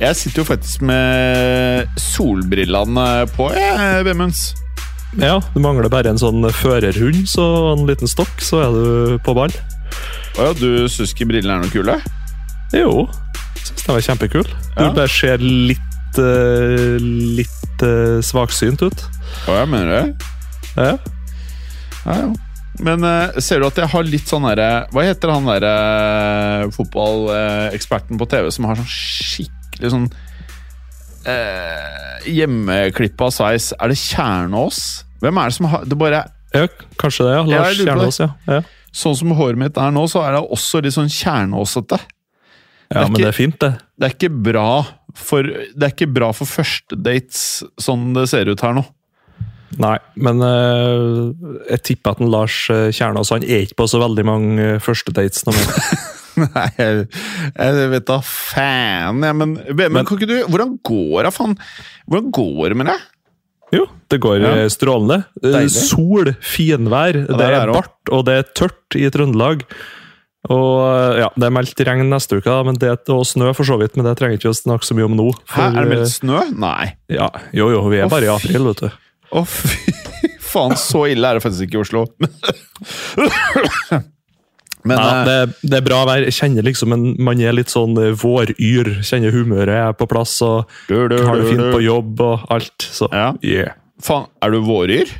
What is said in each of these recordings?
Jeg sitter jo faktisk med solbrillene på, jeg, Vemunds. Ja, du mangler bare en sånn førerhund så en liten stokk, så er du på ball. Å ja, du syns ikke brillene er noe kule? Jo, syns den er kjempekule. Du Ja. bare ser litt eh, litt eh, svaksynt ut. Å, ja, mener det. Ja. Ja, ja. Men eh, ser du at jeg har litt sånn derre Hva heter han derre fotballeksperten på TV som har sånn skikkelig sånn eh, Hjemmeklippa sveis? Er det Kjernås? Hvem er det som har Det bare ja, kanskje det, ja. Ja, Lars det. Kjernås, ja. ja. Sånn som håret mitt er nå, så er det også litt sånn kjernåsete. Ja, men ikke- det er fint, det. Det er ikke bra for Det er ikke bra for førstedates sånn det ser ut her nå. Nei, men uh, jeg tipper at en Lars eh, Kjernås han er ikke på så veldig mange uh, førstedates nå. Nei, jeg, jeg vet da faen, jeg, men, men, Men- kan ikke du Hvordan går det, faen? Hvordan går det med deg? Jo, det går Ja. eh, strålende. Eh, Deilig. Sol, finvær, det det er bart og det er tørt i Trøndelag. Og eh, ja, Det er meldt regn neste uke, men det, og snø for så vidt, men det trenger ikke å snakke så mye om nå. Hæ, er det meldt snø? Nei. Ja, jo, jo, vi er Å, bare i april, vet du. Å, fy faen, så ille er det faktisk ikke i Oslo. Men Ja, eh, det, det er bra vær. Jeg kjenner liksom en, Man er litt sånn eh, våryr. Kjenner humøret er på plass og du, du, har det fint på jobb og alt. Så Ja. yeah. Faen, er du våryr?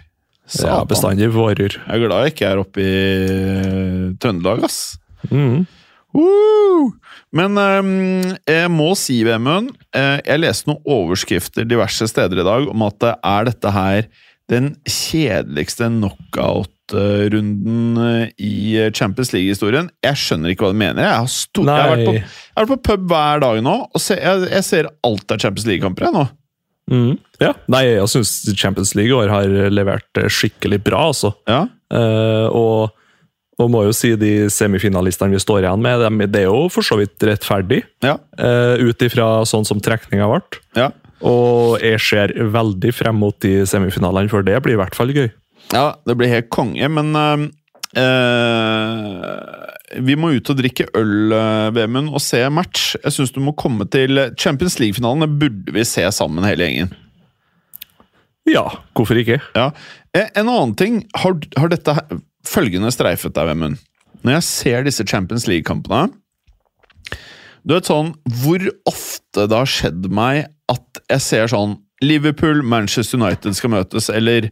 Ja, bestandig våryr. Jeg er glad jeg ikke er oppe i eh, Trøndelag, ass. Mm. Uh! Men um, jeg må si, Vemund, jeg leste noen overskrifter diverse steder i dag om at det er dette her den kjedeligste knockout-runden eh, i Champions League-historien. Jeg skjønner ikke hva du mener. Jeg har, sto jeg har vært, på, jeg har vært på pub hver dag nå, og se, jeg, jeg ser alt av Champions League-kamper jeg nå. Mm. Ja. Nei, jeg syns Champions League i år har levert eh, skikkelig bra, altså. Ja, Uh, og, og må jo si de semifinalistene vi står igjen med, dem- det er jo for så vidt rettferdig, ja, uh, ut ifra sånn som trekninga ble. ja. Og jeg ser veldig frem mot de semifinalene, for det blir i hvert fall gøy. Ja, det blir helt konge, men uh, Vi må ut og drikke øl, eh, Vemund, og se match. Jeg syns du må komme til Champions League-finalen. Det burde vi se sammen, hele gjengen. Ja, hvorfor ikke? Ja. En annen ting. Har, har dette følgende streifet deg, Vemund? Når jeg ser disse Champions League-kampene Du vet sånn Hvor ofte det har skjedd meg at jeg ser sånn Liverpool, Manchester United skal møtes, eller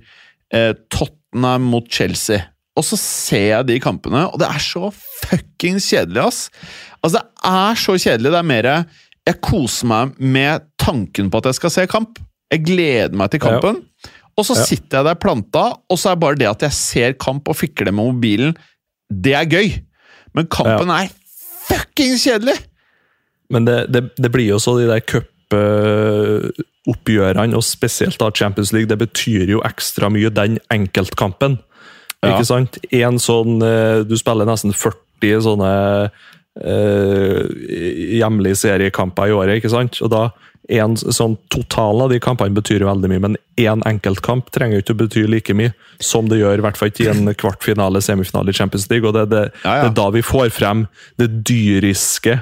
eh, Tottenham mot Chelsea. Og så ser jeg de kampene, og det er så fuckings kjedelig, ass! Altså, det er så kjedelig. Det er mer Jeg koser meg med tanken på at jeg skal se kamp. Jeg gleder meg til kampen. Og så Ja. sitter jeg der planta, og så er bare det at jeg ser kamp og fikler med mobilen, det er gøy. Men kampen er fuckings kjedelig! Men det, det, det blir jo så de der cupoppgjørene, og spesielt da Champions League, det betyr jo ekstra mye den enkeltkampen. Ja. Ikke sant? En sånn eh, Du spiller nesten 40 sånne eh, hjemlige seriekamper i året, ikke sant? Og da en sånn Totalen av de kampene betyr jo veldig mye, men én enkeltkamp trenger jo ikke å bety like mye som det gjør i hvert fall i en kvartfinale, semifinale i Champions League. og Det, det, Ja, ja. det er da vi får frem det dyriske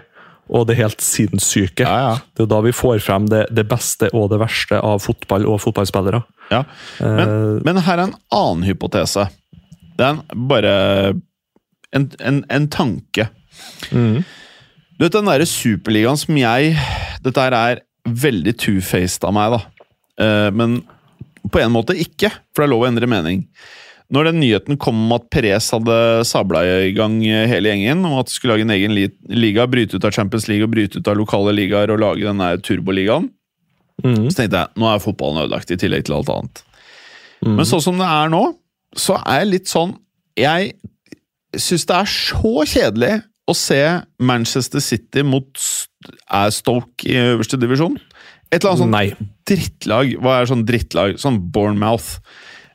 og det helt sinnssyke. Ja, ja. Det er da vi får frem det, det beste og det verste av fotball og fotballspillere. Ja. Men, Eh, men her er en annen hypotese. Det er en, bare en, en, en tanke. Mm. Du vet den derre superligaen som jeg Dette her er veldig two-faced av meg, da. Eh, men på en måte ikke, for det er lov å endre mening. Når den nyheten kom om at Perez hadde sabla i gang hele gjengen, om at de skulle lage en egen liga, bryte ut av Champions League og bryte ut av lokale ligaer og lage denne turboligaen, Mm. så tenkte jeg nå er fotballen ødelagt, i tillegg til alt annet. Mm. Men sånn som det er nå, så er jeg litt sånn Jeg syns det er så kjedelig å se Manchester City mot er Stoke i øverste divisjon. Et eller annet sånt Nei. drittlag. Hva er sånn drittlag? Sånn Bournemouth.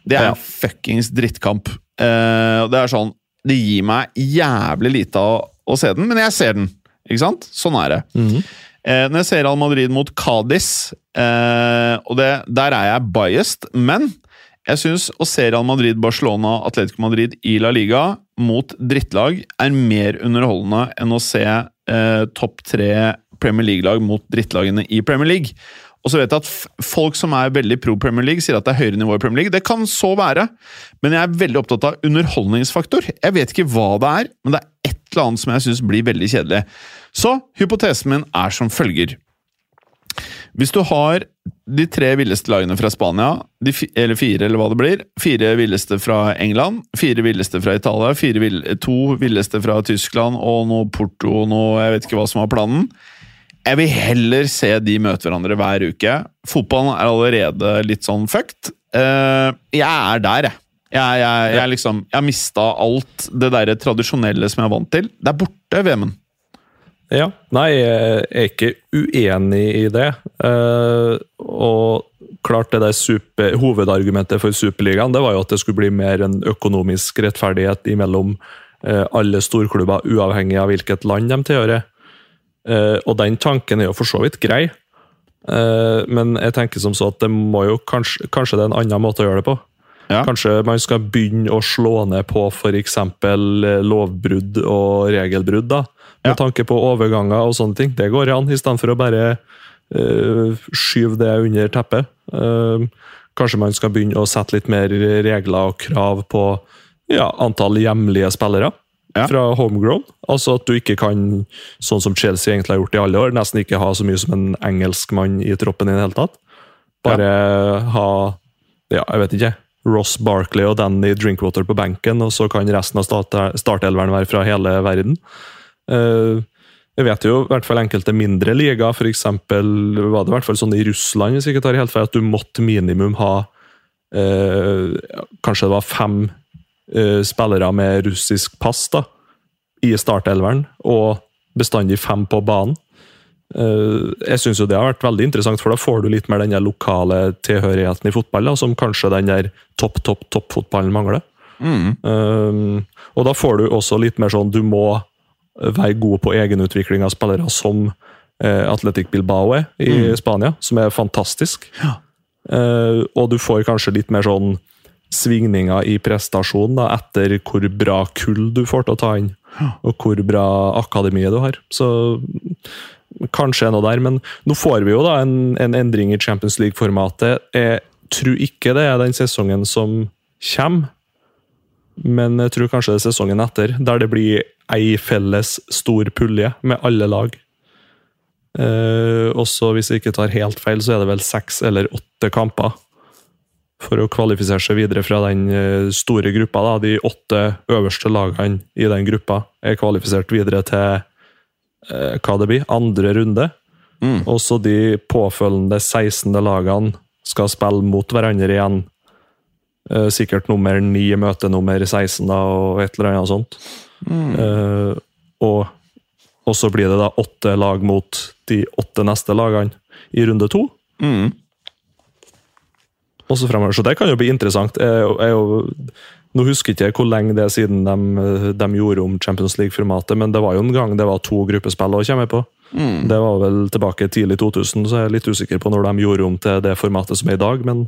Det er en fuckings drittkamp. Eh, det er sånn Det gir meg jævlig lite av å se den, men jeg ser den. Ikke sant? Sånn er det. Mhm. Eh, når jeg ser Real Madrid mot Cádiz, eh, og det, der er jeg biased, men jeg syns å se Real Madrid, Barcelona, Atletico Madrid i La Liga mot drittlag er mer underholdende enn å se eh, topp tre Premier League-lag mot drittlagene i Premier League. Og så vet jeg at folk som er veldig pro Premier League, sier at det er høyere nivå i Premier League. Det kan så være, men jeg er veldig opptatt av underholdningsfaktor. Jeg vet ikke hva det er, men det er et eller annet som jeg syns blir veldig kjedelig. Så hypotesen min er som følger. Hvis du har de tre villeste lagene fra Spania, eller fire, eller hva det blir, fire villeste fra England, fire villeste fra Italia, vill, to villeste fra Tyskland og noe Porto og noe Jeg vet ikke hva som var planen. Jeg vil heller se de møte hverandre hver uke. Fotballen er allerede litt sånn fucked. Eh, jeg er der, jeg. Jeg, jeg, jeg, liksom, jeg har mista alt det der tradisjonelle som jeg er vant til. Det er borte, Vemund. Ja. Nei, jeg er ikke uenig i det. Eh, og klart det der super, Hovedargumentet for Superligaen det var jo at det skulle bli mer en økonomisk rettferdighet imellom eh, alle storklubber, uavhengig av hvilket land de tilhører. Eh, og den tanken er jo for så vidt grei, Eh, men jeg tenker som så at det må jo kanskje, kanskje det er en annen måte å gjøre det på. Ja. Kanskje man skal begynne å slå ned på f.eks. lovbrudd og regelbrudd. da, Med Ja. tanke på overganger og sånne ting. Det går an, i stedet for å bare uh, skyve det under teppet. Uh, kanskje man skal begynne å sette litt mer regler og krav på ja, antall hjemlige spillere. Ja. Fra homegrown. Altså at du ikke kan, sånn som Chelsea egentlig har gjort i alle år, nesten ikke ha så mye som en engelskmann i troppen i det hele tatt. Bare ha ja, jeg vet ikke. Ross Barkley og Danny Drinkwater på benken, og så kan resten av start- startelveren være fra hele verden. Eh, jeg vet jo i hvert fall enkelte mindre ligaer, f.eks. var det i hvert fall sånn i Russland, hvis jeg ikke tar helt feil, at du måtte minimum ha eh, Kanskje det var fem eh, spillere med russisk pass da, i startelveren, og bestandig fem på banen. Eh, jeg syns det har vært veldig interessant, for da får du litt mer den lokale tilhørigheten i fotball, da, som kanskje den der topp, topp, topp-fotballen mangler. Mm. Um, og da får du også litt mer sånn Du må være god på egenutvikling av spillere, som uh, Atletic Bilbao er i Spania, som er fantastisk. Eh, og du får kanskje litt mer sånn svingninger i prestasjon da, etter hvor bra kull du får til å ta inn, og hvor bra akademiet du har. Så kanskje noe der, men nå får vi jo da en, en endring i Champions League-formatet. Jeg tror ikke det er den sesongen som kommer. Men jeg tror kanskje det er sesongen etter, der det blir ei felles stor pulje med alle lag. Eh, også hvis jeg ikke tar helt feil, så er det vel seks eller åtte kamper for å kvalifisere seg videre fra den eh, store gruppa. Da. De åtte øverste lagene i den gruppa er kvalifisert videre til eh, hva det blir, andre runde. Mm. Også de påfølgende 16. lagene skal spille mot hverandre igjen. Eh, sikkert nummer 9 møter nummer 16, da, og et eller annet sånt. Eh, og, og så blir det da åtte lag mot de åtte neste lagene i runde to. Mm. Og så fremover. Så det kan jo bli interessant. Jeg, jeg, nå husker ikke jeg hvor lenge det er siden de, de gjorde om Champions League-formatet, men det var jo en gang det var to gruppespill å komme på. Mm. Det var vel tilbake tidlig 2000, så jeg er litt usikker på når de gjorde om til det formatet som er i dag. Men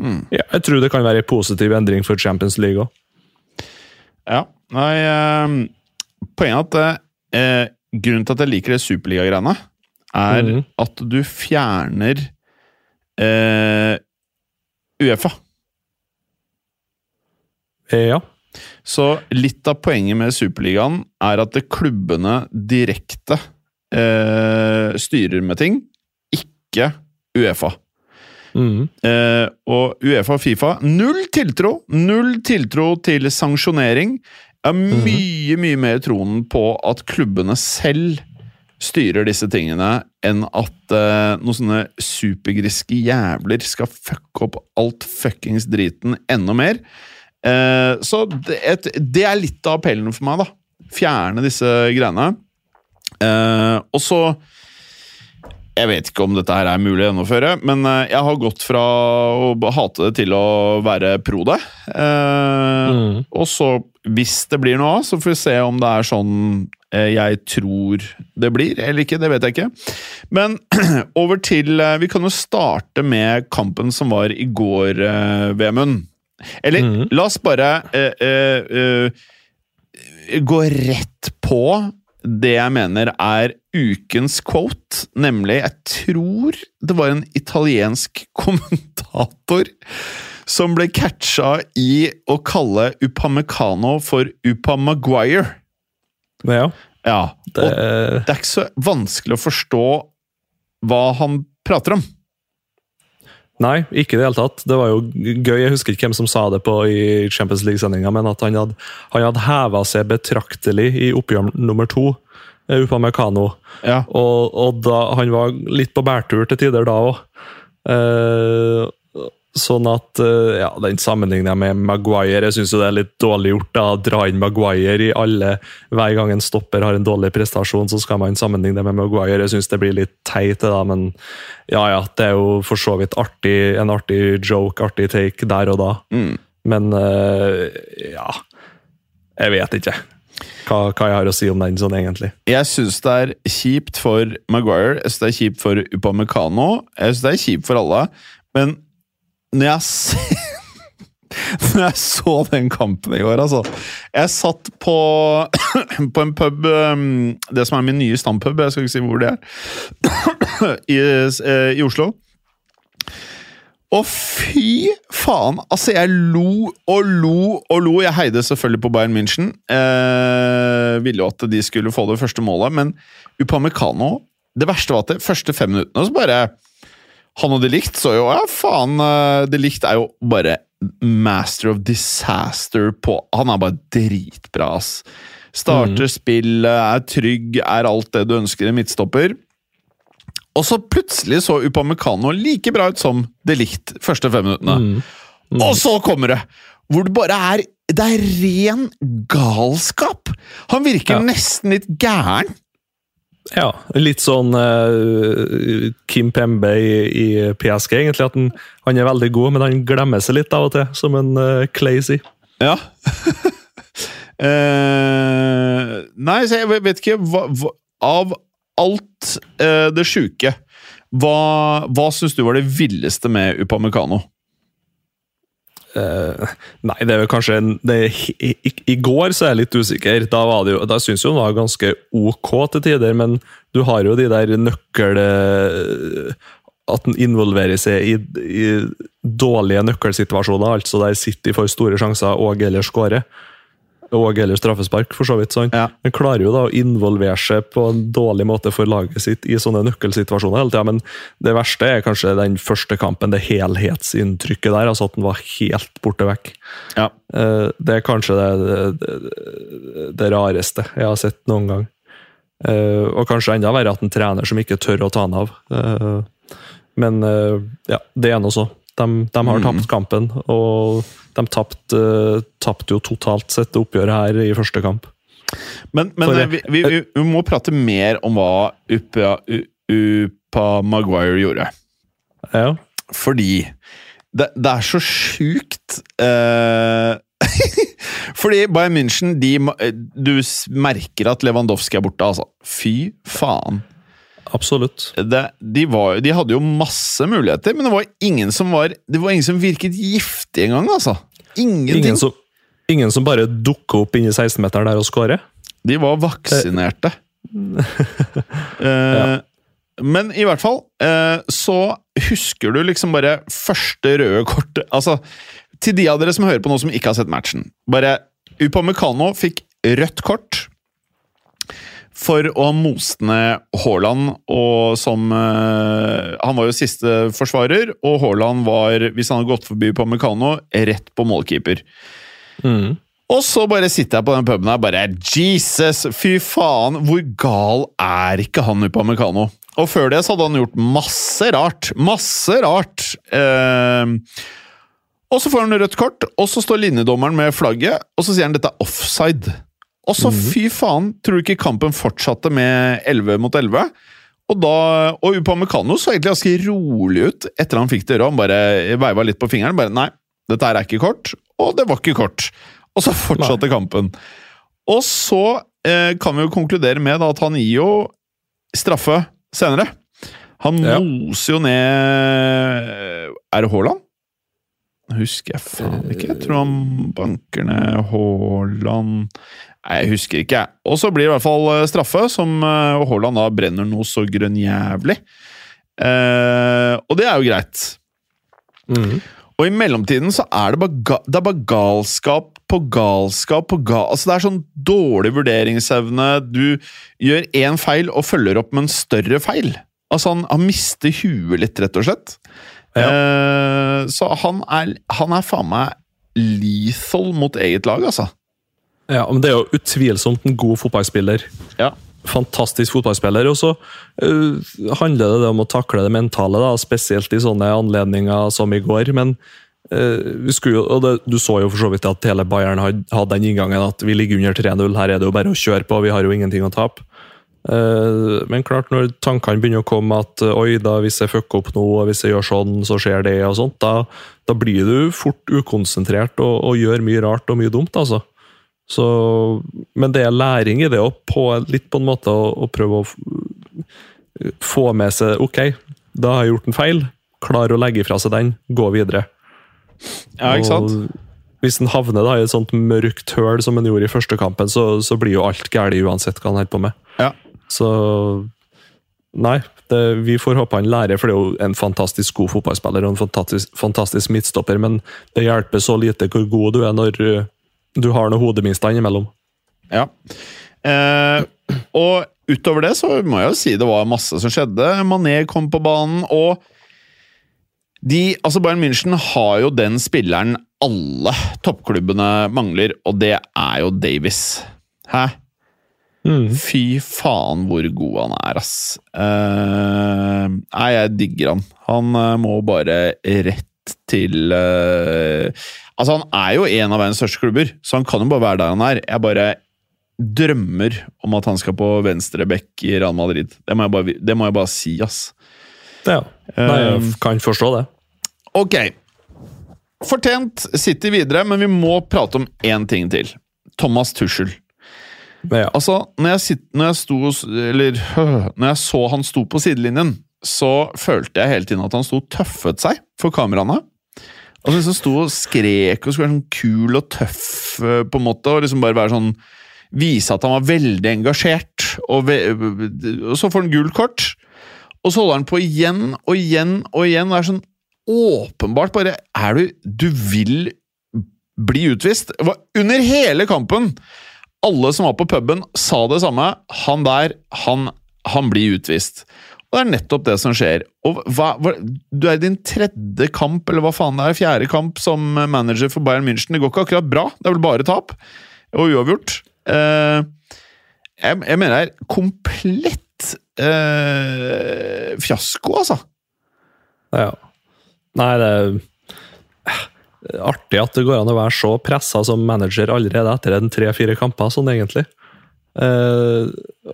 Mm. ja, jeg tror det kan være en positiv endring for Champions League òg. Ja. Nei eh, Poenget er at eh, grunnen til at jeg liker det superliga-greiene, er mm. at du fjerner eh, Uefa. Ja. Så litt av poenget med Superligaen er at klubbene direkte eh, styrer med ting, ikke Uefa. Mm. Eh, og Uefa og Fifa null tiltro! Null tiltro til sanksjonering. Jeg har mye, mye mer troen på at klubbene selv styrer disse tingene, enn at uh, noen sånne supergriske jævler skal fucke opp alt fuckings driten enda mer. Uh, så det, et, det er litt av appellen for meg, da. Fjerne disse greiene. Uh, og så Jeg vet ikke om dette her er mulig å gjennomføre, men jeg har gått fra å hate det til å være pro det. Eh, Mm. Og så, hvis det blir noe av, så får vi se om det er sånn eh, jeg tror det blir, eller ikke. Det vet jeg ikke. Men over til eh, Vi kan jo starte med kampen som var i går, eh, Vemund. Eller mm. la oss bare eh, eh, eh, gå rett på det jeg mener er ukens quote, nemlig Jeg tror det var en italiensk kommentator som ble catcha i å kalle Upamecano for Upamaguire. Ja, Ja, og det er ikke så vanskelig å forstå hva han prater om. Nei, ikke i det hele tatt. Det var jo gøy. Jeg husker ikke hvem som sa det på i Champions League-sendinga, men at han hadde, han hadde heva seg betraktelig i oppgjør nummer to, eh, Upamecano. Ja. Og, og da, han var litt på bærtur til tider da òg. Sånn at eh, ja, den sammenligninga med Maguire Jeg syns det er litt dårlig gjort da, å dra inn Maguire i alle Hver gang en stopper har en dårlig prestasjon, så skal man sammenligne det med Maguire. Jeg syns det blir litt teit, da, men ja ja, det er jo for så vidt artig, en artig joke, artig take der og da. Mm. Men eh, ja Jeg vet ikke hva, hva jeg har å si om den sånn, egentlig. Jeg syns det er kjipt for Maguire, jeg syns det er kjipt for Upamecano, jeg syns det er kjipt for alle, men når jeg ser Når jeg så den kampen i går, altså Jeg satt på, på en pub um, Det som er min nye stampub, jeg skal ikke si hvor det er, i, eh, i Oslo. Og fy faen! Altså, jeg lo og lo og lo. Jeg heide selvfølgelig på Bayern München. Eh, ville jo at de skulle få det første målet, men Upamecano Det verste var at det første fem minuttene så bare Han og de likt så jo Ja, faen, eh, de likt er jo bare master of disaster på Han er bare dritbra, ass. Starter spillet, er trygg, er alt det du ønsker i midtstopper. Og så plutselig så Upamecano like bra ut som De likt første fem minuttene. Og så kommer det! Hvor det bare er Det er ren galskap! Han virker Ja. nesten litt gæren. Ja, litt sånn uh, Kim Pembe i, i PSG, egentlig. At han, han er veldig god, men han glemmer seg litt av og til, som en uh, Clazy. Ja. uh, nei, så jeg vet ikke hva, hva, Av alt uh, det sjuke, hva, hva syns du var det villeste med Upamecano? Eh, nei, det er vel kanskje en, det, i, i, I går så er jeg litt usikker. Da, var det jo, da syns jeg han var ganske ok til tider, men du har jo de der nøkkel... eh, At han involverer seg i, i dårlige nøkkelsituasjoner, altså der City får store sjanser og eller skårer. Og eller straffespark, for så vidt. sånn. Ja. Han klarer jo da å involvere seg på en dårlig måte for laget sitt i sånne nøkkelsituasjoner hele tida, men det verste er kanskje den første kampen, det helhetsinntrykket der, altså at han var helt borte vekk. Ja. Eh, Det er kanskje det, det, det, rareste jeg har sett noen gang. Eh, Og kanskje enda verre at en trener som ikke tør å ta han av. Eh, Men ja, det er nå så. De, de har Mm. tapt kampen, og de tapte tapt jo totalt sett det oppgjøret her i første kamp. Men, men For- eh, vi, vi, vi, vi må prate mer om hva Upa, Upa Maguire gjorde. Ja. Fordi det, det er så sjukt eh, Fordi Bayern München de, Du merker at Lewandowski er borte, altså. Fy faen. Absolutt. Det, de, var, de hadde jo masse muligheter, men det var ingen som var Det var ingen som virket giftig engang, altså. Ingenting. Ingen som, ingen som bare dukka opp inni 16-meteren der og skårer? De var vaksinerte. Eh, Men i hvert fall, eh, så husker du liksom bare første røde kortet Altså, til de av dere som hører på nå som ikke har sett matchen Bare Upamecano fikk rødt kort. For å ha most ned Haaland, og som eh, Han var jo siste forsvarer, og Haaland var, hvis han hadde gått forbi på Mekano, rett på målkeeper. Mm. Og så bare sitter jeg på den puben her bare Jesus, fy faen, hvor gal er ikke han Upamecano? Og før det så hadde han gjort masse rart. Masse rart. Eh, og så får han rødt kort, og så står linjedommeren med flagget, og så sier han dette er offside. Og så, fy faen, tror du ikke kampen fortsatte med 11 mot 11? Og da, og Upamecano så egentlig ganske rolig ut etter han fikk det røde. Han bare veiva litt på fingeren. bare Nei, dette her er ikke kort. Og det var ikke kort. Og så fortsatte kampen. Og så eh, kan vi jo konkludere med da, at han gir jo straffe senere. Han Ja. moser jo ned Er det Haaland? Husker jeg faen ikke. Jeg tror han banker ned Haaland Nei, jeg husker ikke, jeg. Og så blir det i hvert fall eh, straffe, som eh, Haaland da brenner noe så grønnjævlig. Eh, og det er jo greit. Mm. Og i mellomtiden så er det bare, det er bare galskap på galskap på ga Altså Det er sånn dårlig vurderingsevne. Du gjør én feil og følger opp med en større feil. Altså Han, han mister huet litt, rett og slett. Eh, så han er, han er faen meg lethal mot eget lag, altså. Ja, men Det er jo utvilsomt en god fotballspiller. Ja. Fantastisk fotballspiller. Og så uh, handler det om å takle det mentale, da, spesielt i sånne anledninger som i går. Men uh, vi skulle jo, og det, du så jo for så vidt at hele Bayern hadde, den inngangen at vi ligger under 3-0, her er det jo bare å kjøre på, vi har jo ingenting å tape. Uh, men klart, når tankene begynner å komme at oi, da hvis jeg fucker opp nå, og hvis jeg gjør sånn, så skjer det, og sånt, da, da blir du fort ukonsentrert og, og gjør mye rart og mye dumt, altså. Så, men det er læring i det, òg, litt på en måte å, å prøve å få med seg Ok, da har jeg gjort en feil. Klar å legge ifra seg den, gå videre. Ja, ikke sant? Og hvis en havner da, i et sånt mørkt høl som en gjorde i første kampen, så, så blir jo alt galt uansett hva han holder på med. Ja. Så Nei, det, vi får håpe han lærer, for det er jo en fantastisk god fotballspiller og en fantastisk, fantastisk midtstopper, men det hjelper så lite hvor god du er når du har noe hodemiststand imellom. Ja. Eh, og utover det så må jeg jo si det var masse som skjedde. Mané kom på banen, og de, altså Bayern München har jo den spilleren alle toppklubbene mangler, og det er jo Davies. Hæ? Fy faen hvor god han er, ass. Eh, nei, jeg digger han. Han eh, må bare rett til eh, Altså, han er jo en av verdens største klubber, så han kan jo bare være der han er. Jeg bare drømmer om at han skal på venstre bekk i Real Madrid. Det må jeg bare, det må jeg bare si, ass. Ja. Nei, jeg Um, kan forstå det. Ok. Fortjent City videre, men vi må prate om én ting til. Thomas Tuschel. Ja. Altså, når jeg, sitt, når jeg sto Eller når jeg så han sto på sidelinjen, så følte jeg hele tiden at han sto tøffet seg for kameraene. Altså liksom sto og skrek og skulle være sånn kul og tøff, eh, på en måte, og liksom bare være sånn Vise at han var veldig engasjert, og, ve og så får han gult kort. Og så holder han på igjen og igjen og igjen, og er sånn åpenbart bare Er du Du vil bli utvist? Under hele kampen! Alle som var på puben, sa det samme. Han der, han, han blir utvist. Og det er nettopp det som skjer. Og hva, hva, du er i din tredje kamp, eller hva faen det er, fjerde kamp som manager for Bayern München. Det går ikke akkurat bra. Det er vel bare tap og uavgjort. Eh, jeg, jeg mener det er komplett eh, fiasko, altså. Ja. Nei, det er artig at det går an å være så pressa som manager allerede etter en tre-fire kamper, sånn egentlig. Eh,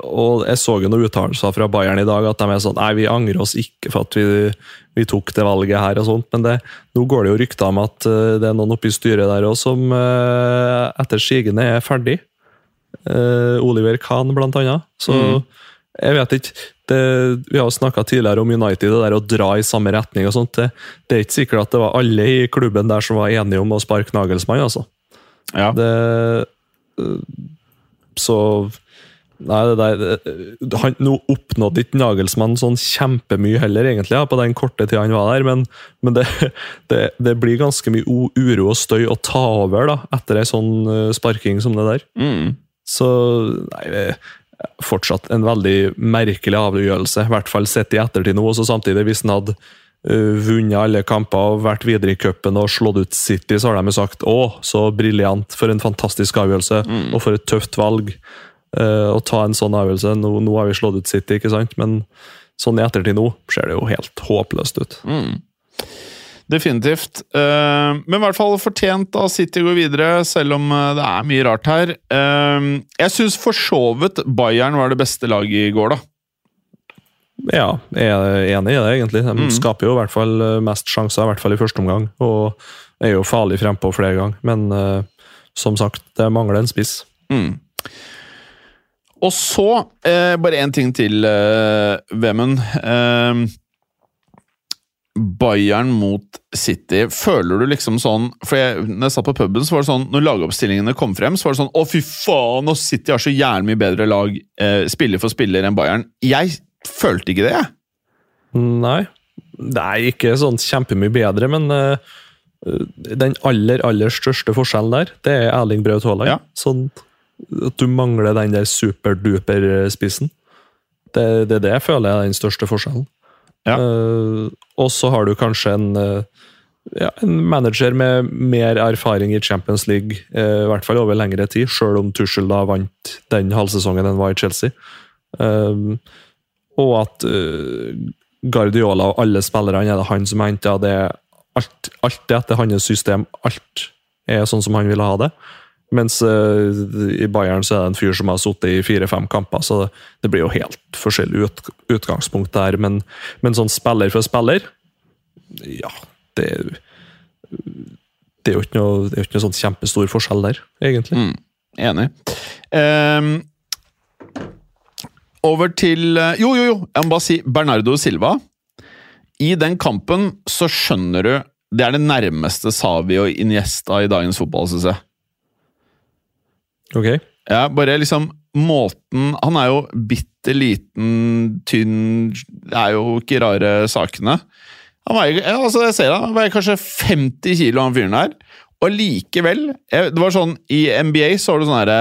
og jeg så jo noen uttalelser fra Bayern i dag at de er sånn Nei, vi angrer oss ikke for at vi, vi tok det valget her, og sånt, men det, nå går det jo rykter om at eh, det er noen oppe i styret der også som uh, etter sigende er ferdig. Uh, Oliver Kahn, blant annet. Så Mm. jeg vet ikke. Det, vi har jo snakka tidligere om United, det der å dra i samme retning og sånt. Det, det er ikke sikkert at det var alle i klubben der som var enige om å sparke Nagelsmann, altså. Ja. Det, så Nei, det der han, Nå oppnådde ikke Nagelsmann sånn kjempemye heller, egentlig, ja, på den korte tida han var der, men, men det, det, det blir ganske mye uro og støy å ta over da, etter ei sånn øh, sparking som det der. Mm. Så nei, fortsatt en veldig merkelig avgjørelse, i hvert fall sett i ettertid nå. og så Samtidig, hvis han hadde vunnet alle kamper og vært videre i cupen og slått ut City, så har de jo sagt å, så briljant, for en fantastisk avgjørelse, Mm. og for et tøft valg uh, å ta en sånn avgjørelse. Nå, nå har vi slått ut City, ikke sant? men sånn i ettertid nå ser det jo helt håpløst ut. Definitivt. Uh, men i hvert fall fortjent av City går videre, selv om eh, det er mye rart her. Uh, jeg syns for så vidt Bayern var det beste laget i går, da. Ja, jeg er enig i det, egentlig. De Mm. skaper jo i hvert fall eh, mest sjanser, i hvert fall i første omgang. Og er jo farlig frempå flere ganger. Men uh, som sagt, det mangler en spiss. Mm. Og så, eh, bare én ting til, eh, Vemund. Eh, Bayern mot City. Føler du liksom sånn For jeg, når jeg satt på puben, så var det sånn Når lagoppstillingene kom frem, så var det sånn Å, fy faen! Og City har så jævlig mye bedre lag, eh, spiller for spiller, enn Bayern. Jeg følte ikke det, jeg. Nei. Det er ikke sånn kjempemye bedre, men uh, den aller, aller største forskjellen der, det er Erling Braut Haaland. Ja. Sånn at du mangler den der superduper-spissen. Det, det er det jeg føler er den største forskjellen. Ja. Uh, og så har du kanskje en, uh, ja, en manager med mer erfaring i Champions League, eh, i hvert fall over lengre tid, sjøl om Tussel da vant den halvsesongen den var i Chelsea. Eh, og at uh, Guardiola og alle spillerne er det han som henter det. Alt, alt er etter hans system. Alt er sånn som han ville ha det. Mens uh, i Bayern så er det en fyr som har sittet i fire-fem kamper, så det, det blir jo helt forskjellig ut, utgangspunkt der. Men, men sånn spiller for spiller, ja Det, det er jo ikke noe, det er ikke noe sånn kjempestor forskjell der, egentlig. Mm, enig. Ehm, over til eh, Jo, jo, jo! Jeg må bare si Bernardo Silva. I den kampen så skjønner du Det er det nærmeste Savi og Iniesta i dagens fotball, syns jeg. Ok? Ja, bare liksom måten Han er jo bitte liten, tynn Det er jo ikke rare sakene. Han veier, ja, altså jeg ser det, han veier kanskje 50 kilo, han fyren her. Og likevel jeg, Det var sånn I NBA så var det sånn herre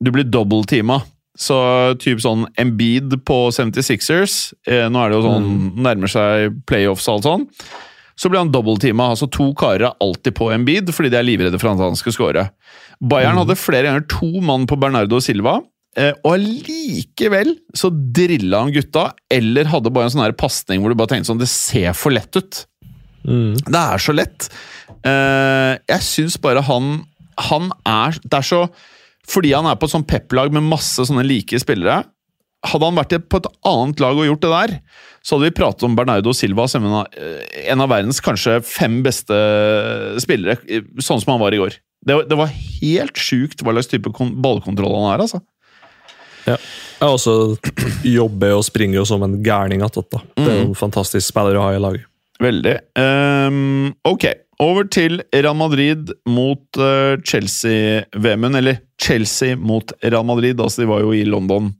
Du blir dobbeltteama. Så typ sånn Embiid på 76ers eh, Nå er det jo sånn Nærmer seg playoffs og alt sånn. Så blir han dobbeltteama. Altså to karer er alltid på Embiid fordi de er livredde for at han skal score. Bayern hadde flere ganger to mann på Bernardo Silva. Eh, og allikevel så drilla han gutta, eller hadde bare en sånn pasning hvor du bare tenkte sånn Det ser for lett ut. Mm. Det er så lett. Eh, jeg syns bare han Han er Det er så Fordi han er på et sånn pep-lag med masse sånne like spillere. Hadde han vært på et annet lag og gjort det der, så hadde vi pratet om Bernardo Silva som en av, eh, en av verdens kanskje fem beste spillere, sånn som han var i går. Det, det var helt sjukt hva slags type kon- ballkontroll han er, altså. Ja. Jeg også jobber og springer jo som en gærning attåt. Det er jo en fantastisk spiller å ha i laget. Veldig. Um, ok, over til Real Madrid mot uh, Chelsea-VM-en. Eller Chelsea mot Real Madrid, altså de var jo i London.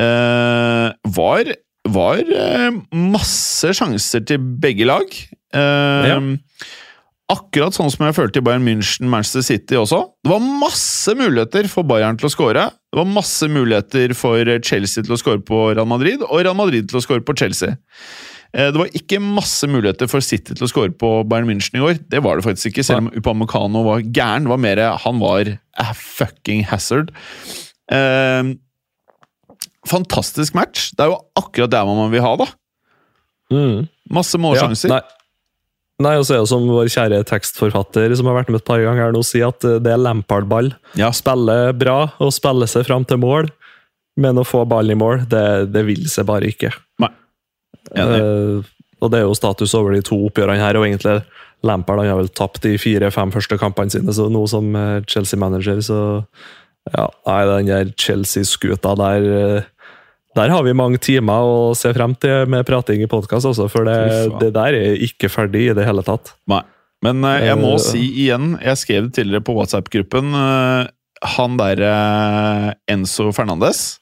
Uh, var var uh, masse sjanser til begge lag. Eh, Ja. Akkurat sånn som jeg følte i Bayern München, Manchester City også. Det var masse muligheter for Bayern til å skåre. Det var masse muligheter for Chelsea til å skåre på Real Madrid, og Real Madrid til å skåre på Chelsea. Eh, Det var ikke masse muligheter for City til å skåre på Bayern München i år. Det var det faktisk ikke, selv om Upamecano var gæren. Var mer han var a fucking hazard. Eh, fantastisk match. Det er jo akkurat det man vil ha, da. Masse målsjanser. Ja, nei. Nei, og så er det som vår kjære tekstforfatter som har vært med et par ganger her nå, sier at eh, det er Lampard-ball. Ja. Spille bra og spille seg fram til mål, men å få ballen i mål, det, det vil seg bare ikke. Nei. Enig. Eh, og det er jo status over de to oppgjørene her, og egentlig Lampard han har vel tapt de fire-fem første kampene sine, så nå som eh, Chelsea-manager, så ja, nei, den der Chelsea-skuta der eh, der har vi mange timer å se frem til med prating i podkast, også, for det, det der er ikke ferdig i det hele tatt. Nei. Men jeg må si igjen, jeg skrev det tidligere på WhatsApp-gruppen Han der eh, Enzo Fernandes,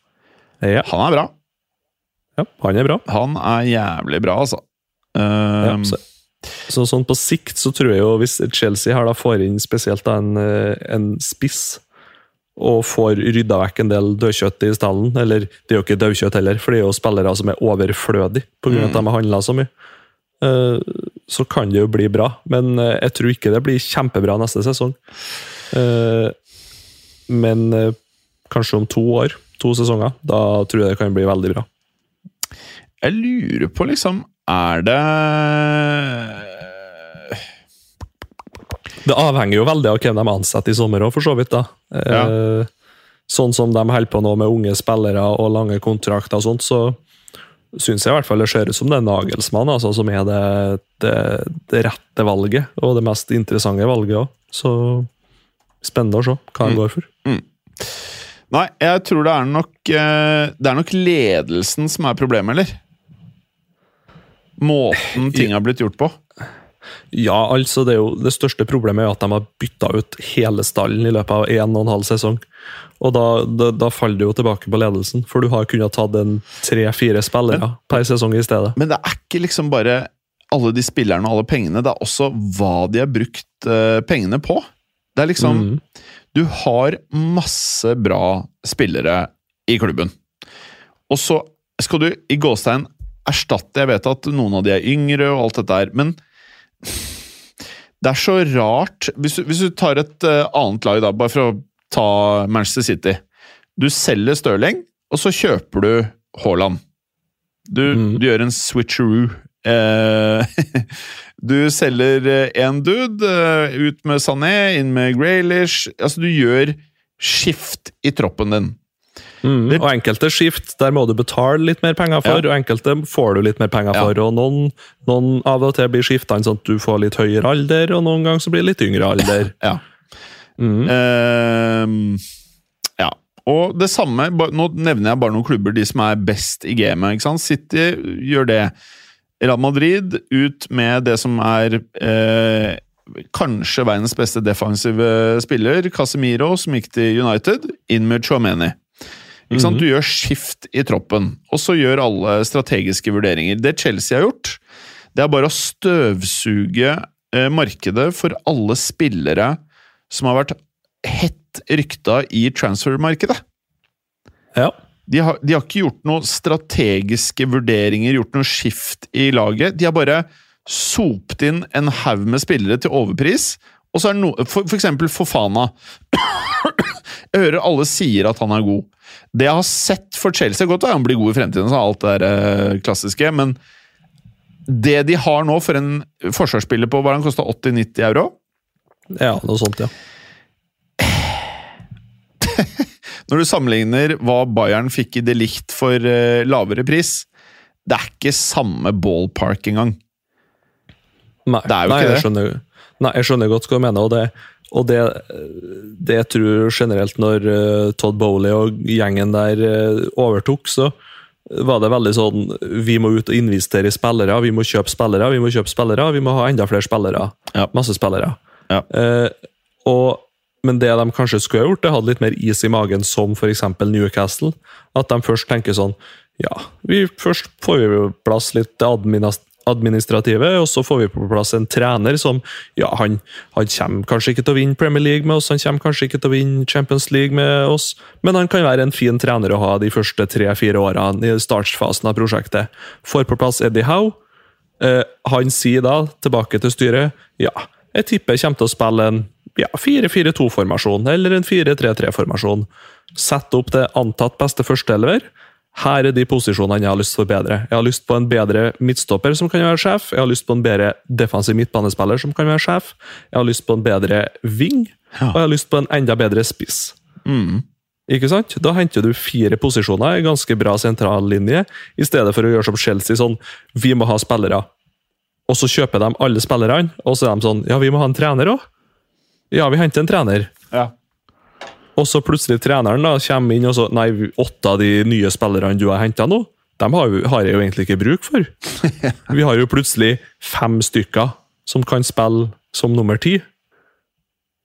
Ja, han er bra. Ja han er bra. Han er jævlig bra, altså. Eh, Ja, så, så sånn på sikt så tror jeg jo hvis Chelsea her da får inn spesielt en, eh, en spiss og får rydda vekk en del dødkjøtt i stallen. Eller det er jo ikke dødkjøtt heller, for det er jo spillere som er overflødige pga. Mm. at de har handla så mye. Uh, Så kan det jo bli bra, men uh, jeg tror ikke det blir kjempebra neste sesong. Uh, Men kanskje om to år, to sesonger, da tror jeg det kan bli veldig bra. Jeg lurer på, liksom Er det Det avhenger jo veldig av hvem de ansetter i sommer òg, for så vidt. da. Eh, Sånn som de holder på nå med unge spillere og lange kontrakter og sånt, så syns jeg i hvert fall det ser ut som det er Nagelsmann altså, som er det, det, det rette valget, og det mest interessante valget òg. Så spennende å se hva han går for. Nei, jeg tror det er nok eh, Det er nok ledelsen som er problemet, eller? Måten ting har blitt gjort på. Ja, altså det, er jo, det største problemet er at de har bytta ut hele stallen i løpet av en og en halv sesong. Og da, da, da faller det jo tilbake på ledelsen, for du har kunnet tatt en tre-fire spillere per sesong i stedet. Men det er ikke liksom bare alle de spillerne og alle pengene, det er også hva de har brukt uh, pengene på. Det er liksom Mm. Du har masse bra spillere i klubben. Og så skal du i gåstein erstatte Jeg vet at noen av de er yngre og alt dette her, men det er så rart Hvis du, hvis du tar et uh, annet lag, da, bare for å ta Manchester City. Du selger Stirling, og så kjøper du Haaland. Du, Mm. du gjør en switcheroo. Eh, du selger én en dude, eh, ut med Sané, inn med Graylish. Altså, du gjør skift i troppen din. Mm. Og enkelte skift, der må du betale litt mer penger for, Ja. og enkelte får du litt mer penger Ja. for. og noen, noen av og til blir skiftene sånn at du får litt høyere alder, og noen ganger så blir det litt yngre alder. Ja. Mm. Uh, ja. Og det samme, nå nevner jeg bare noen klubber, de som er best i gamet. ikke sant? City gjør det. Real Madrid ut med det som er eh, kanskje verdens beste defensive spiller, Casemiro, som gikk til United, inn med Chouameni. Ikke sant? Du gjør skift i troppen, og så gjør alle strategiske vurderinger. Det Chelsea har gjort, det er bare å støvsuge eh, markedet for alle spillere som har vært hett rykta i transfermarkedet. Ja. De har, de har ikke gjort noen strategiske vurderinger, gjort noe skift i laget. De har bare sopt inn en haug med spillere til overpris. Og så er det noe For, for eksempel Fofana. Jeg hører alle sier at han er god. Det jeg har sett for Chelsea Godt at han blir god i fremtiden, så alt det der, eh, klassiske, men det de har nå for en forsvarsspiller på hva han kosta 80-90 euro ja, noe sånt, ja. Når du sammenligner hva Bayern fikk i De Licht for eh, lavere pris Det er ikke samme ballpark engang. Nei, Det er jo nei, ikke jeg. Skjønner, nei, jeg skjønner godt hva du mener, og det, og det, det jeg tror generelt når eh, Todd Bowley og gjengen der eh, overtok, så var det veldig sånn Vi må ut og investere i spillere, vi må kjøpe spillere, vi må kjøpe spillere, vi må ha enda flere spillere. Ja. Masse spillere. Ja. Eh, og, men det de kanskje skulle ha gjort, det hadde litt mer is i magen, som f.eks. Newcastle. At de først tenker sånn Ja, vi først får vi plass litt admin administrative, og så får vi på plass en trener som Ja, han, han kommer kanskje ikke til å vinne Premier League med oss, han kommer kanskje ikke til å vinne Champions League med oss, men han kan være en fin trener å ha de første tre-fire årene i startfasen av prosjektet. Får på plass Eddie Howe. Eh, han sier da, tilbake til styret, ja, jeg tipper jeg kommer til å spille en ja, 4-4-2-formasjon, eller en 4-3-3-formasjon. Sette opp det antatt beste førsteelver. Her er de posisjonene jeg har lyst til å forbedre. Jeg har lyst på en bedre midtstopper som kan være sjef. Jeg har lyst på en bedre defensiv midtbanespiller som kan være sjef. Jeg har lyst på en bedre ving, Ja. og jeg har lyst på en enda bedre spiss. Ikke sant? Da henter du fire posisjoner, en ganske bra sentrallinje, i stedet for å gjøre som Chelsea sånn Vi må ha spillere. Og så kjøper de alle spillerne, og så er de sånn Ja, vi må ha en trener òg. Ja, vi henter en trener. Ja. Og så plutselig treneren da kommer inn og så Nei, åtte av de nye spillerne du har henta nå, dem har, har jeg jo egentlig ikke bruk for. Vi har jo plutselig fem stykker som kan spille som nummer ti.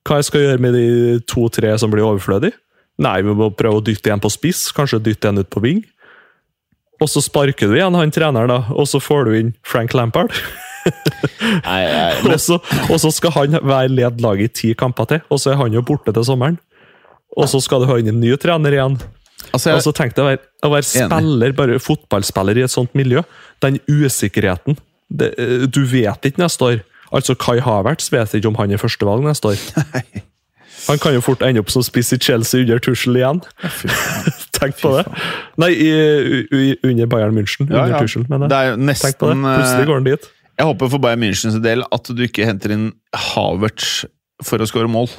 Hva jeg skal gjøre med de to-tre som blir overflødige? Nei, vi må prøve å dytte en på spiss, kanskje dytte en ut på ving. Og så sparker du igjen han treneren, da, og så får du inn Frank Lampard. Nei, nei, men, Og så, og så skal han være led laget i ti kamper til, og så er han jo borte til sommeren. Og så skal du ha inn en ny trener igjen. Altså, jeg, Altså, tenk deg å være, å være spiller, bare fotballspiller i et sånt miljø. Den usikkerheten. Det, eh, du vet ikke neste år. Altså, Kai Havertz vet ikke om han er førstevalg neste år. Han kan jo fort ende opp som spiss i Chelsea under Tussel igjen. Tenk på det. Nei, i, i, under Bayern München. Ja, under ja. Tuchel, mener Det jeg. er jo Tenk på det. Plutselig eh, går han dit. Jeg håper for Bayern Münchens del at du ikke henter inn Havertz for å skåre mål.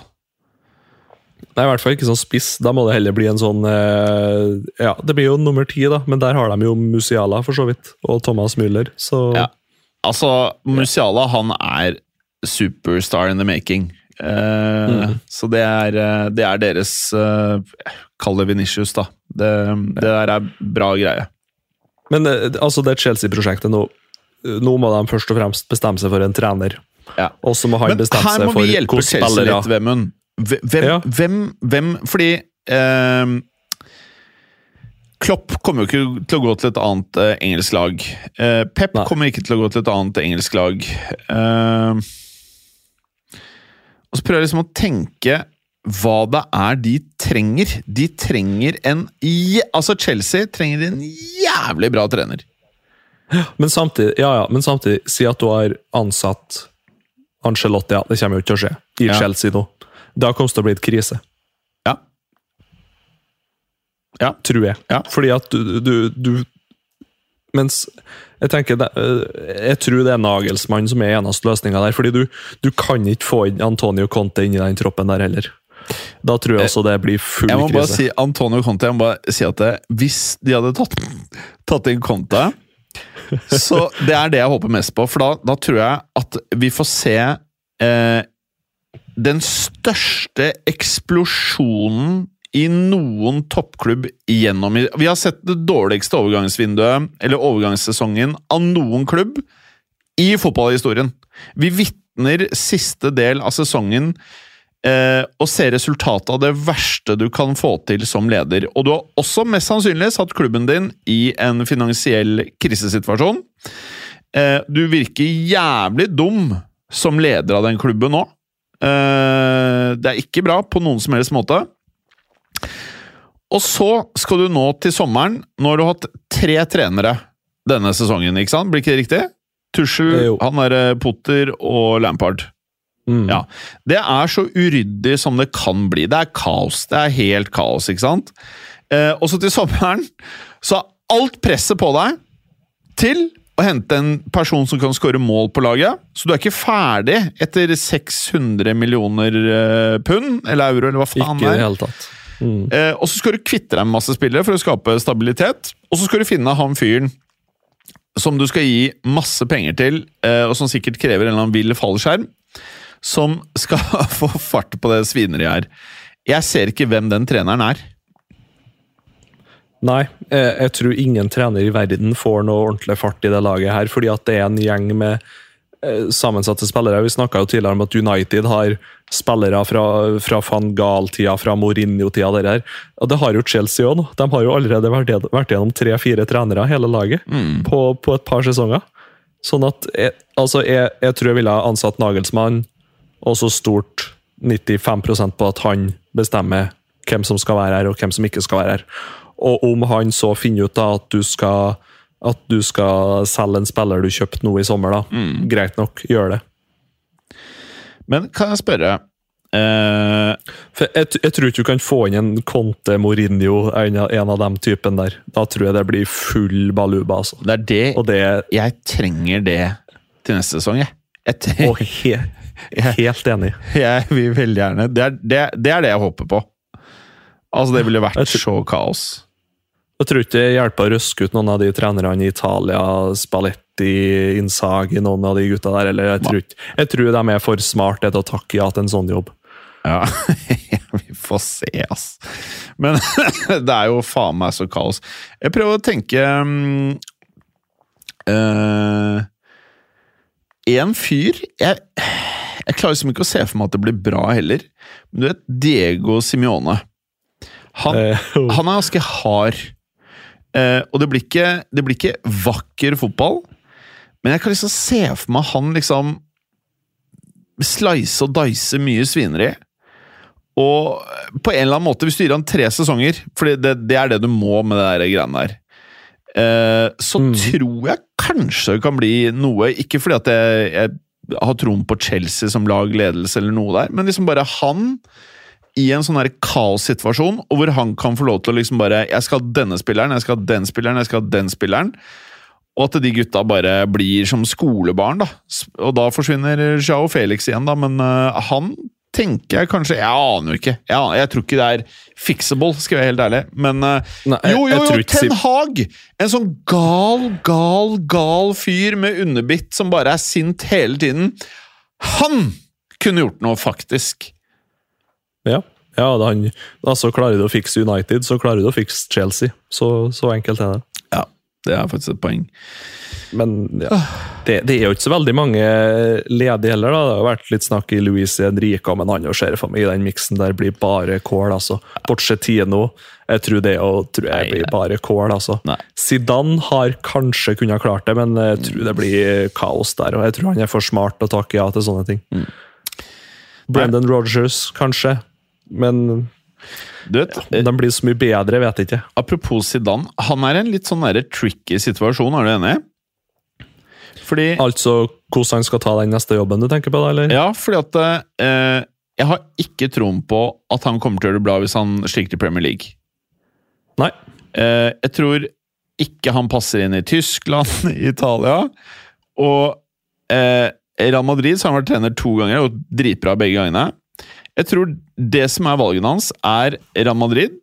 Nei, i hvert fall ikke sånn spiss. Da må det heller bli en sånn eh, Ja, det blir jo nummer ti, da, men der har de jo Musiala, for så vidt. Og Thomas Müller, så Ja. Altså, Musiala han er superstar in the making. Eh, Så det er, eh, det er deres uh, Kall det Venitius, da. Det, det der er bra greie. Men eh, altså, det Chelsea-prosjektet nå Nå må de først og fremst bestemme seg for en trener. Ja. Og så må han bestemme her må vi hjelpe Chelsea litt, Vemund. Hvem, Ja. hvem, hvem Fordi eh, Klopp kommer jo ikke til å gå til et annet eh, engelsk lag. Eh, Pep Nei. kommer ikke til å gå til et annet engelsk lag. Eh, og så prøver jeg liksom å tenke hva det er de trenger. De trenger en Altså, Chelsea trenger en jævlig bra trener. Men samtidig, ja, ja, men samtidig, si at du har ansatt Angelotti, ja, det kommer jo ikke til å skje, i Ja. Chelsea nå. Da kommer det til å bli et krise. Ja. Ja. Tror jeg. Ja. Fordi at du, du, du Mens jeg tenker øh, Jeg tror det er Nagelsmann som er eneste løsninga der. Fordi du, du kan ikke få inn Antonio Conte inn i den troppen der heller. Da tror jeg også det blir full krise. Jeg må bare krise. si Antonio Conte, jeg må bare si at det, hvis de hadde tatt, tatt inn Conte Så det er det jeg håper mest på, for da, da tror jeg at vi får se eh, den største eksplosjonen i noen toppklubb gjennom Vi har sett det dårligste overgangsvinduet, eller overgangssesongen, av noen klubb i fotballhistorien. Vi vitner siste del av sesongen eh, og ser resultatet av det verste du kan få til som leder. Og du har også mest sannsynlig satt klubben din i en finansiell krisesituasjon. Eh, du virker jævlig dum som leder av den klubben nå. Eh, det er ikke bra på noen som helst måte. Og så skal du nå til sommeren. Nå har du hatt tre trenere denne sesongen, ikke sant? Blir ikke det riktig? Tussel, han er Potter og Lampard. Mm. Ja. Det er så uryddig som det kan bli. Det er kaos. Det er helt kaos, ikke sant? Eh, og så til sommeren så er alt presset på deg til å hente en person som kan skåre mål på laget. Så du er ikke ferdig etter 600 millioner eh, pund, eller euro, eller hva faen Ikke det det er. hele tatt. Mm. Eh, og så skal du kvitte deg med masse spillere for å skape stabilitet. Og så skal du finne han fyren som du skal gi masse penger til, eh, og som sikkert krever en eller annen vill fallskjerm, som skal få fart på det svineriet her. Jeg ser ikke hvem den treneren er. Nei, jeg, jeg tror ingen trener i verden får noe ordentlig fart i det laget her, fordi at det er en gjeng med eh, sammensatte spillere. Vi snakka jo tidligere om at United har spillere fra, fra van Gaal-tida, fra Mourinho-tida. Det, der. Og det har jo Chelsea òg. De har jo allerede vært, vært gjennom tre-fire trenere, hele laget, på, på et par sesonger. Sånn at jeg, altså jeg, jeg tror jeg ville ha ansatt Nagelsmann, og så stort 95% på at han bestemmer hvem som skal være her, og hvem som ikke skal være her. Og om han så finner ut da at du skal at du skal selge en spiller du kjøpte nå i sommer, da. Greit nok, gjør det. Men kan jeg spørre Uh, jeg, jeg tror ikke du kan få inn en Conte Mourinho, en av, en av dem typen der. Da tror jeg det blir full baluba, altså. Det er det det Jeg trenger det til neste sesong, jeg. Jeg, og he, Helt enig. jeg vil veldig gjerne det er det, det er det jeg håper på. Altså, det ville vært så kaos. Jeg tror ikke det hjelper å røske ut noen av de trenerne i Italia, Spalletti, Inzaghi, noen av de gutta der. Eller jeg tror, jeg tror de er for smarte til å takke ja til en sånn jobb. Ja, vi får se, ass. Men det er jo faen meg så kaos. Jeg prøver å tenke um, uh, En fyr jeg, jeg klarer liksom ikke å se for meg at det blir bra heller. Men du vet, Diego Simione. Han, Eh, han er ganske hard. Eh, og det blir, ikke, det blir ikke vakker fotball. Men jeg kan liksom se for meg han liksom Slice og dice mye svineri. Og på en eller annen måte, hvis du gir han tre sesonger, for det, det er det du må med det der greiene der, Uh, så Mm. tror jeg kanskje det kan bli noe Ikke fordi at jeg, jeg har troen på Chelsea som lag ledelse eller noe der, men liksom bare han i en sånn kaossituasjon, og hvor han kan få lov til å liksom bare Jeg skal ha denne spilleren, jeg skal ha den spilleren, jeg skal ha den spilleren. Og at de gutta bare blir som skolebarn, da. Og da forsvinner Jao Felix igjen, da, men uh, han tenker jeg kanskje Jeg aner jo ikke. Jeg, aner, jeg tror ikke det er fixable, skal jeg være helt ærlig. Men uh, Nei, jeg- jo, jo, jo! Ten Hag! En sånn gal, gal, gal fyr med underbitt som bare er sint hele tiden. Han kunne gjort noe, faktisk. Ja, ja han, altså Klarer du å fikse United, så klarer du å fikse Chelsea. Så, så enkelt er det. Ja, det er faktisk et poeng. Men ja, det, det er jo ikke så veldig mange ledige heller. da. Det har vært litt snakk i Luis Enrica, men han og Sheriff i den miksen der blir bare kål. altså. Pochettino, jeg tror det og tror jeg Nei, blir bare kål. altså. Nei. Zidane har kanskje kunnet ha klart det, men jeg tror det blir kaos der. og Jeg tror han er for smart til å takke ja til sånne ting. Mm. Brendan Rogers, kanskje. Men vet, ja, den blir så mye bedre, vet jeg ikke. Apropos Zidane, han er i en litt sånn der tricky situasjon, er du enig? Fordi Altså hvordan han skal ta den neste jobben du tenker på, da? eller? Ja, fordi at eh, Jeg har ikke troen på at han kommer til å gjøre det bra hvis han stikker til Premier League. Nei. Eh, jeg tror ikke han passer inn i Tyskland, Italia. Og eh, Real Madrid så har han vært trener to ganger og dritbra begge gangene. Jeg tror det som er valgene hans, er Real Madrid,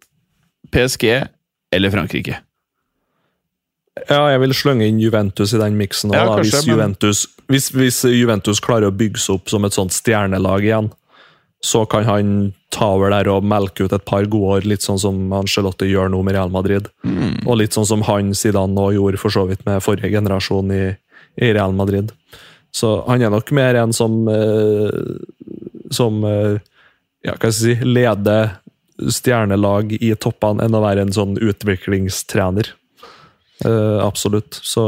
PSG eller Frankrike. Ja, jeg vil slenge inn Juventus i den miksen. Ja, hvis, men- Juventus, hvis, hvis Juventus klarer å bygge seg opp som et sånt stjernelag igjen, så kan han ta over der og melke ut et par gode år, litt sånn som Ancelotti gjør nå med Real Madrid. Og litt sånn som han Zidane nå gjorde for så vidt med forrige generasjon i, i Real Madrid. Så han er nok mer en som eh, Som eh, ja, hva skal jeg si, leder stjernelag i toppene, enn å være en sånn utviklingstrener. Uh, absolutt. Så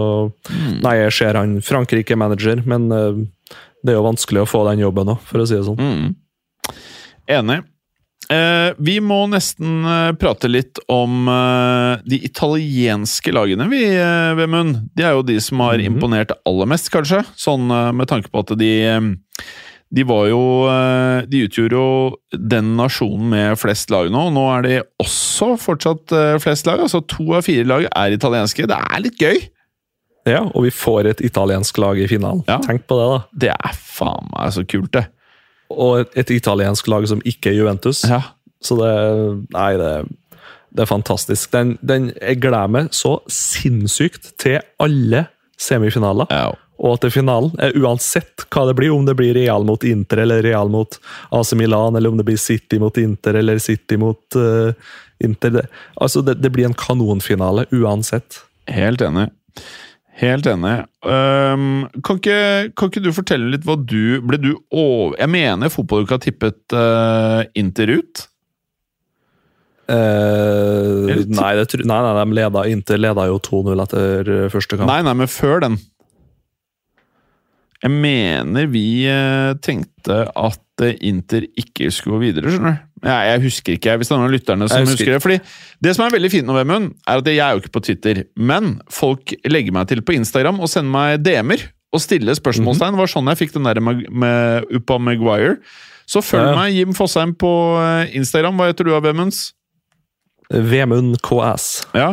Nei, jeg ser han Frankrike-manager, men uh, det er jo vanskelig å få den jobben òg, for å si det sånn. Mm. Enig. Uh, vi må nesten prate litt om de italienske lagene, vi, Vemund. De er jo de som har Mhm. imponert aller mest, kanskje. Sånn med tanke på at de De var jo eh, De utgjorde jo den nasjonen med flest lag nå. Nå er de også fortsatt eh, flest lag. Altså to av fire lag er italienske. Det er litt gøy! Ja, og vi får et italiensk lag i finalen. Ja. Tenk på det, da. Det er faen meg så kult, det. Og et, et italiensk lag som ikke er Juventus. Ja. Så det Nei, det, det er fantastisk. Den, den, jeg gleder meg så sinnssykt til alle semifinaler. ja. Og til finalen. Eh, Uansett hva det blir, om det blir Real mot Inter eller Real mot AC Milan, eller om det blir City mot Inter eller City mot uh, Inter. Det, altså, det, det blir en kanonfinale uansett. Helt enig. Helt enig. Um, kan, ikke, kan ikke du fortelle litt hva du Ble du over... Jeg mener fotballuka tippet uh, Inter ut? Uh, nei, nei, nei, de leda, Inter leda jo 2-0 etter første kamp. Nei, nei, men før den. Jeg mener vi eh, tenkte at eh, Inter ikke skulle gå videre, skjønner du. Jeg, jeg husker ikke, hvis det er noen av lytterne som husker. husker det. Fordi Det som er veldig fint nå, Vemund, er at jeg er jo ikke på Twitter, men folk legger meg til på Instagram og sender meg DM-er og stiller spørsmålstegn. Det var sånn jeg fikk den der med, med Uppa Maguire. Så følg Ja. meg, Jim Fosheim, på eh, Instagram. Hva heter du, Vemunds? Vemund KS. Ja,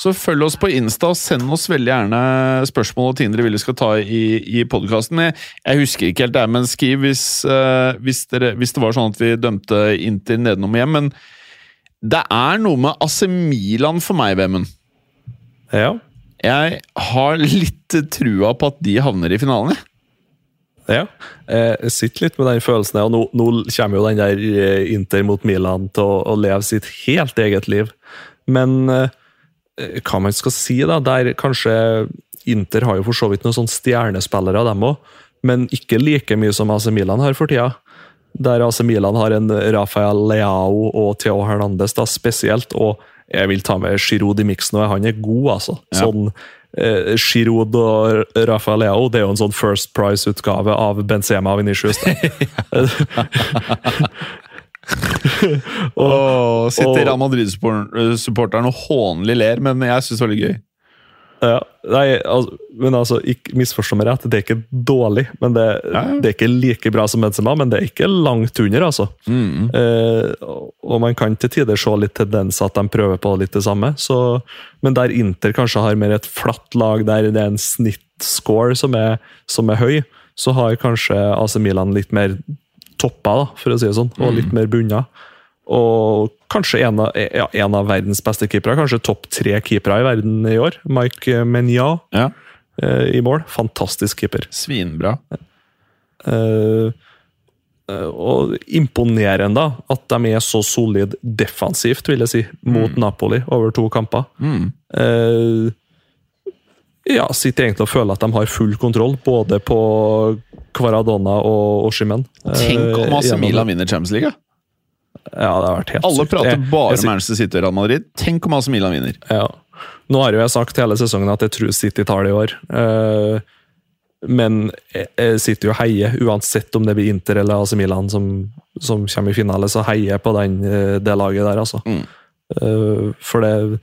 så følg oss på Insta og send oss veldig gjerne spørsmål og ting dere vil vi skal ta i, i podkasten. Jeg, jeg husker ikke helt det, men skriv hvis, uh, hvis, dere, hvis det var sånn at vi dømte Inter nedenom hjem. Men det er noe med AC Milan for meg, Vemund. Ja. Jeg har litt trua på at de havner i finalen. jeg. Ja, jeg sitter litt med den følelsen. og Nå, nå kommer jo den der eh, Inter mot Milan til å, å leve sitt helt eget liv. Men eh, hva man skal si, da, der kanskje Inter har jo for så vidt noen sånne stjernespillere, dem òg, men ikke like mye som AC Milan har for tida. Der AC Milan har en Rafael Leao og Theo Hernandez da, spesielt, og jeg vil ta med Giroud i miksen, og han er god, altså. Ja. Sånn eh, Giroud og Rafael Leao, det er jo en sånn First Price-utgave av Benzema og Vinicius. og sitter Real Madrid-supporteren og hånlig ler, men jeg syns det var litt gøy. Ja, nei, altså, men altså, ikke misforstå meg rett, det er ikke dårlig. men det, Ja, ja. det er ikke like bra som Benzema, men det er ikke langt under. altså. Mm. Eh, og man kan til tider se litt tendenser at de prøver på litt det samme. Så, men der Inter kanskje har mer et flatt lag der det er en snittscore som er, som er høy, så har kanskje AC Milan litt mer toppa, da, for å si det sånn, og litt mer bunna. Og kanskje en av, ja, en av verdens beste keepere, kanskje topp tre keepere i verden i år. Mike Menya Ja. eh, i mål. Fantastisk keeper. Svinbra. Eh, eh, og imponerende at de er så solid defensivt, vil jeg si, mot Napoli over to kamper. Mm. Eh, ja, sitter egentlig og føler at de har full kontroll, både på Kvaradonna og Oshimen. Tenk om AC Milan vinner Champions League. ja. Det har vært helt Alle sykt. prater Jeg- bare om Manchester City og Real Madrid. Tenk om AC Milan vinner. Ja. Nå har jo jeg sagt hele sesongen at jeg tror City tar det i år. Eh, men jeg- jeg sitter jo og heier, uansett om det blir Inter eller AC Milan som, som kommer i finale, så heier jeg på den, eh, det laget der, altså. Mm. Eh, for det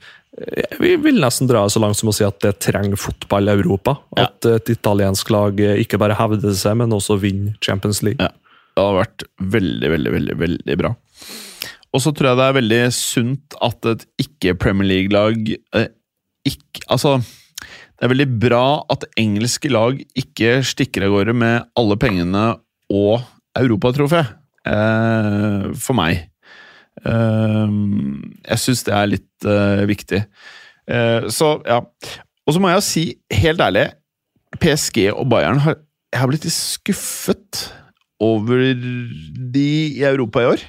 Vi vil nesten dra så langt som å si at det trenger fotball i Europa. Ja. At et italiensk lag ikke bare hevder seg, men også vinner Champions League. Ja. Det hadde vært veldig, veldig, veldig veldig bra. Og så tror jeg det er veldig sunt at et ikke-Premier League-lag eh, ikke Altså, det er veldig bra at engelske lag ikke stikker av gårde med alle pengene og europatrofé. Eh, for meg. Eh, jeg syns det er litt eh, viktig. Eh, så, ja. Og så må jeg jo si, helt ærlig, PSG og Bayern har Jeg har blitt litt skuffet over de i Europa i år.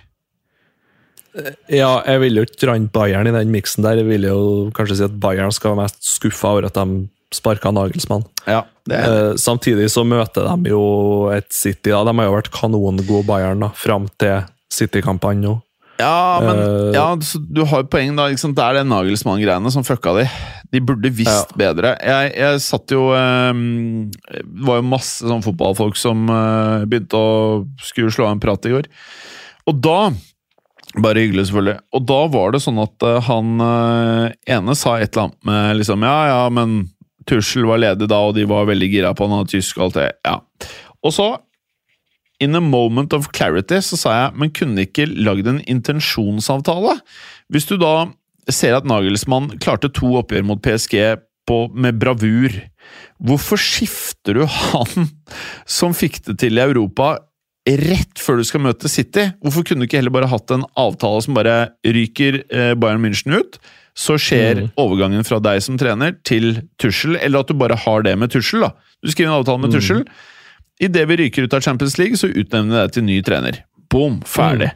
Ja, jeg vil jo ikke dra Bayern i den miksen der. Jeg vil jo kanskje si at Bayern skal være mest skuffa over at de sparka Nagelsmann. Ja, det er Eh, samtidig så møter de jo et City. da. De har jo vært kanongode Bayern da, fram til City-kampene nå. Ja, men uh, ja, du har jo poeng, da. Det er det Nagelsmann-greiene som fucka de. De burde visst bedre. Jeg, jeg satt jo ehm, Det var jo masse sånn fotballfolk som uh, begynte å skulle slå av en prat i går. Og da Bare hyggelig, selvfølgelig. Og da var det sånn at uh, han ene sa et eller annet med liksom Ja, ja, men Tussel var ledig da, og de var veldig gira på han hadde tysk og alt det. Ja. Og så In a moment of clarity så sa jeg, men kunne ikke lagd en intensjonsavtale? Hvis du da ser at Nagelsmann klarte to oppgjør mot PSG på, med bravur, hvorfor skifter du han som fikk det til i Europa rett før du skal møte City? Hvorfor kunne du ikke heller bare hatt en avtale som bare ryker eh, Bayern München ut? Så skjer overgangen fra deg som trener til Tussel, eller at du bare har det med Tussel. Du skriver en avtale med Tussel. Idet vi ryker ut av Champions League, så utnevner vi deg til ny trener. Boom! Ferdig.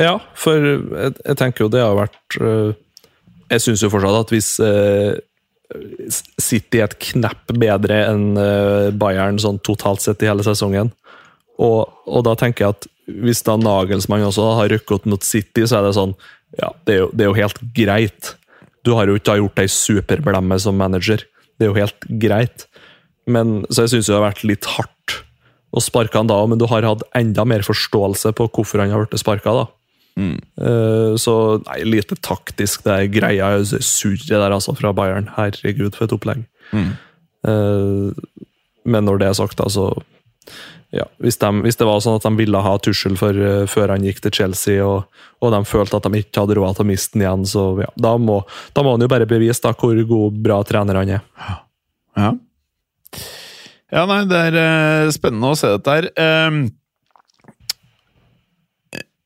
Ja, for jeg, jeg tenker jo det har vært øh, Jeg syns jo fortsatt at hvis øh, City et knepp bedre enn øh, Bayern sånn totalt sett i hele sesongen, og, og da tenker jeg at hvis da Nagelsmann også har rykket mot City, så er det sånn Ja, det er jo, det er jo helt greit. Du har jo ikke gjort ei superblemme som manager. Det er jo helt greit. Men, så jeg syns det har vært litt hardt å sparka han da, men du har hatt enda mer forståelse på hvorfor han har blitt sparka. da. Uh, så nei, lite taktisk, det er greia surret der altså fra Bayern. Herregud, for et opplegg. Eh, men når det er sagt, altså ja, hvis, de, hvis det var sånn at de ville ha Tussel eh, før han gikk til Chelsea, og, og de følte at de ikke hadde råd til å miste den igjen, så ja, da må, da må han jo bare bevise da, hvor god, bra trener han er. Ja. Ja, nei, det er uh, spennende å se dette her. Um,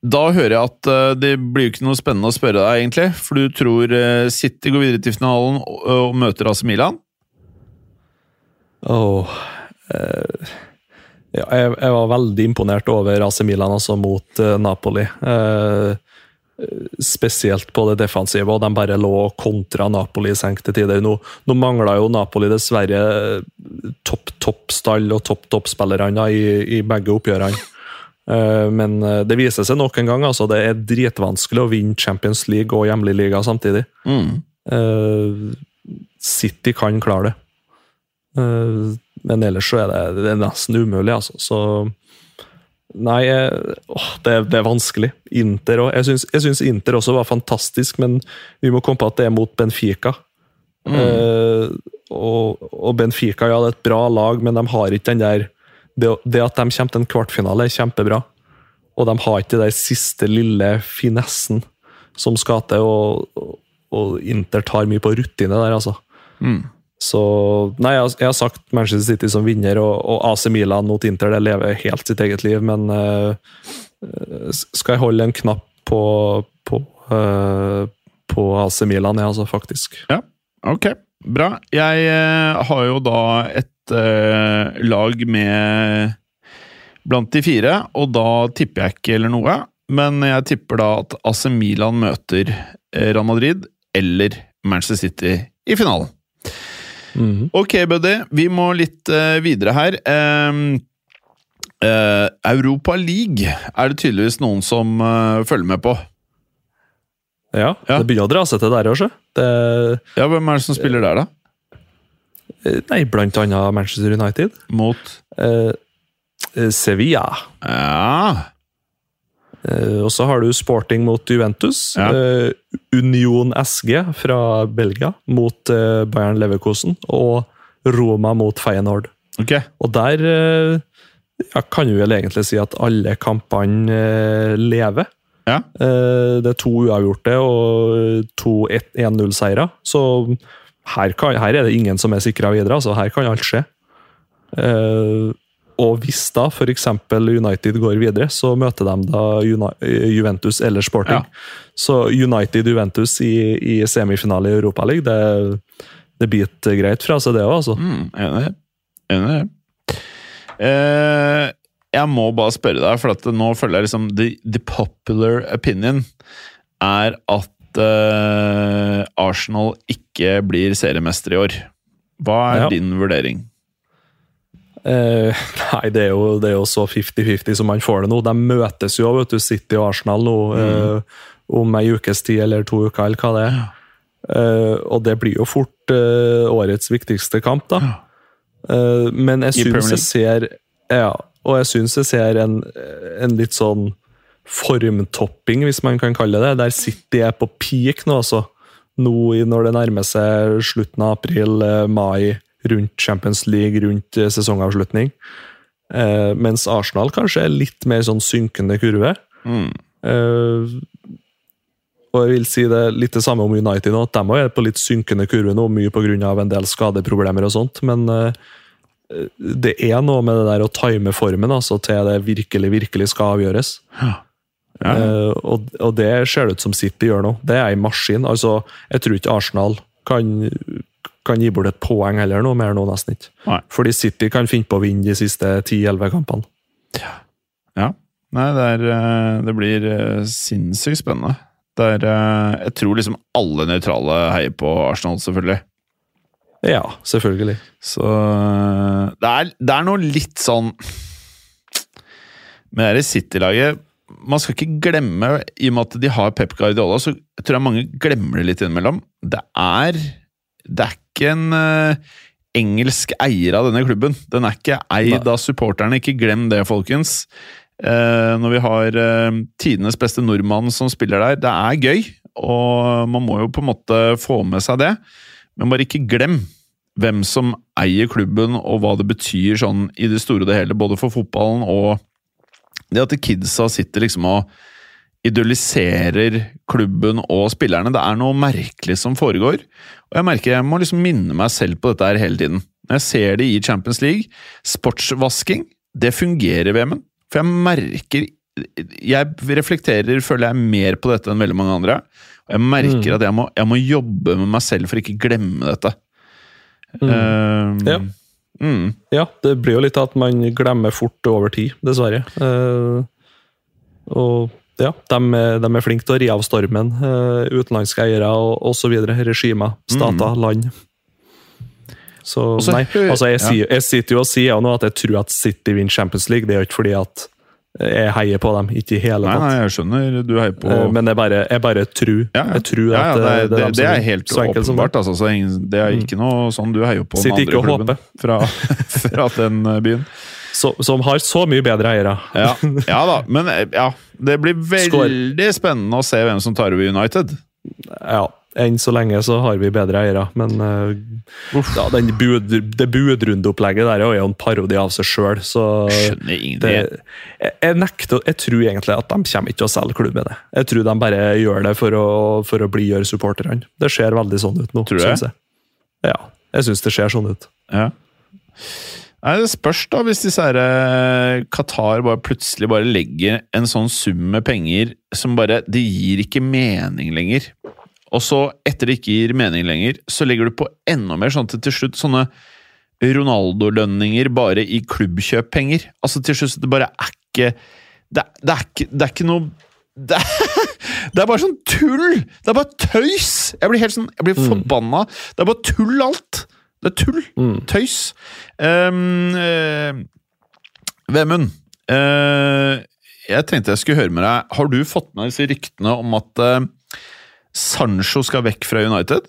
da hører jeg at uh, det blir jo ikke noe spennende å spørre deg, egentlig. For du tror uh, City går videre til finalen og, og møter AC Milan? Eh, ja, jeg, jeg var veldig imponert over AC Milan altså, mot Napoli. Eh, spesielt på det defensive, og de bare lå og kontra Napoli i senkte tider. Nå, nå mangla jo Napoli dessverre topp topp-stall og topp topp-spillerne i, i begge oppgjørene. Eh, Men eh, det viser seg nok en gang altså det er dritvanskelig å vinne Champions League og hjemlig liga samtidig. Mm. Eh, City kan klare det. Eh, men ellers så er det, det er nesten umulig, altså. Så Nei, åh, det, er- det er vanskelig. Inter òg. Jeg syns, Inter også var fantastisk, men vi må komme på at det er mot Benfica. Eh, og, og Benfica ja, det er et bra lag, men de har ikke den der Det, det at de kommer til en kvartfinale, er kjempebra. Og de har ikke den siste lille finessen som skal til, og, og Inter tar mye på rutine der, altså. Mm. Så Nei, jeg, jeg har sagt Manchester City som vinner, og, og AC Milan mot Inter det lever helt sitt eget liv, men eh, skal jeg holde en knapp på, på, uh, på AC Milan, ja, altså, faktisk. Ja, ok. Bra. Jeg uh, har jo da et lag med blant de fire, og da tipper jeg ikke eller noe. Men jeg tipper da at AC Milan møter Real Madrid eller Manchester City i finalen. Mhm. Ok, buddy. Vi må litt uh, videre her. Um, uh, Europa League er det tydeligvis noen som uh, følger med på. Ja, Ja. det begynner å dra seg til der òg. Det- Ja, Hvem er det som spiller der, da? Nei, blant annet Manchester United. Mot Sevilla. Ja Eh, og så har du Sporting mot Juventus. Ja. Eh, Union SG fra Belgia mot eh, Bayern Leverkosen. Og Roma mot Feyenoord. Okay. Og der ja, kan vi vel egentlig si at alle kampene lever. Ja. Det er to uavgjorte og to 1-0-seire. Så her, kan, her er det ingen som er sikra videre. altså Her kan alt skje. Eh, og hvis da f.eks. United går videre, så møter de da Juventus eller Sporting. Ja. Så United-Juventus i, i semifinale i Europaligaen, det, det biter greit fra seg, det òg, altså. Mm, enig. Enig. Eh, jeg må bare spørre deg, for nå føler jeg liksom the, the popular opinion er at uh, Arsenal ikke blir seriemester i år. Hva er Ja. din vurdering? Eh, nei, det er, jo, det er jo så 50-50 som man får det nå. De møtes jo, vet du, City og Arsenal nå eh, om ei ukes tid eller to uker, eller hva det er. Uh, og det blir jo fort årets viktigste kamp, da. Men jeg syns jeg ser Ja, og jeg syns jeg ser en, en litt sånn formtopping, hvis man kan kalle det. Der City er på peak nå, altså. Nå når det nærmer seg slutten av april, mai, rundt Champions League, rundt eh, sesongavslutning. Eh, mens Arsenal kanskje er litt mer sånn synkende kurve. Mm. Eh, og jeg vil si det litt det samme om United nå, at de også er på litt synkende kurve nå, mye pga. en del skadeproblemer og sånt, men eh, det er noe med det der å time formen altså, til det virkelig, virkelig skal avgjøres. Ja. Ja. Eh, og, og det ser det ut som City gjør nå. Det er en maskin. Altså, jeg tror ikke Arsenal kan, kan gi bort et poeng heller, noe mer nå, nesten ikke. Nei. Fordi City kan finne på å vinne de siste 10-11 kampene. Ja. Nei, det, er, eh, det blir eh, sinnssykt spennende. Det er, eh, jeg tror liksom alle nøytrale heier på Arsenal, selvfølgelig. Ja, selvfølgelig. Så det er, det er noe litt sånn Med det City-laget Man skal ikke glemme, i og med at de har Pep Guardiola, så jeg tror jeg mange glemmer det litt innimellom. Det er Det er ikke en uh, engelsk eier av denne klubben. Den er ikke eid av supporterne. Ikke glem det, folkens. Uh, når vi har uh, tidenes beste nordmann som spiller der. Det er gøy, og man må jo på en måte få med seg det. Men bare ikke glem hvem som eier klubben, og hva det betyr sånn i det store og det hele, både for fotballen og det at kidsa sitter liksom og idoliserer klubben og spillerne. Det er noe merkelig som foregår. Og jeg merker jeg må liksom minne meg selv på dette her hele tiden. Når jeg ser det i Champions League, sportsvasking, det fungerer ved meg. For jeg merker Jeg reflekterer, føler jeg, mer på dette enn veldig mange andre. Og jeg merker at jeg må, jeg må jobbe med meg selv for ikke glemme dette. Um, Ja. mm. Ja, det blir jo litt at man glemmer fort over tid, dessverre. Uh, og ja, de, de er flinke til å ri av stormen. eh, utenlandske eiere og osv. Regimer, stater, land. Så Også, nei, altså jeg, ja. jeg sitter jo og sier jo nå at jeg tror at City vinner Champions League. Det er jo ikke fordi at jeg heier på dem, ikke i hele tatt. nei, nei, jeg skjønner. Du heier på Eh, Men jeg bare, jeg bare tror. Ja, ja. Jeg tror ja, ja, at det, eh, er- det, det er helt det. åpenbart. Altså, det er ikke noe sånn du heier på den andre klubben fra, fra den eh, byen. Som har så mye bedre eiere. Ja, ja da, men eh, ja, det blir Skår. veldig spennende å se hvem som tar over United. Ja, enn så lenge så har vi bedre eiere, men uh, ja, den bud, det budrundeopplegget der er jo en parodi av seg sjøl, så det, jeg, jeg nekter Jeg tror egentlig at de kommer ikke til å selge klubben. jeg. Jeg tror de bare gjør det for å, for å blidgjøre supporterne. Det ser veldig sånn ut nå. Tror du synes jeg. Ja, jeg syns det ser sånn ut. Ja. Nei, Det spørs, da, hvis disse her, eh, Qatar bare plutselig bare legger en sånn sum med penger som bare Det gir ikke mening lenger. Og så, etter det ikke gir mening lenger, så legger du på enda mer sånn til til slutt sånne Ronaldo-lønninger bare i klubbkjøppenger. Altså til slutt, det bare er ikke Det, det, er, ikke, det er ikke noe det er, det er bare sånn tull! Det er bare tøys! Jeg blir helt sånn, jeg blir forbanna. Det er bare tull, alt! Det er tull. Tøys. Um, uh, Vemund, uh, jeg tenkte jeg skulle høre med deg. Har du fått med disse ryktene om at uh, Sancho skal vekk fra United?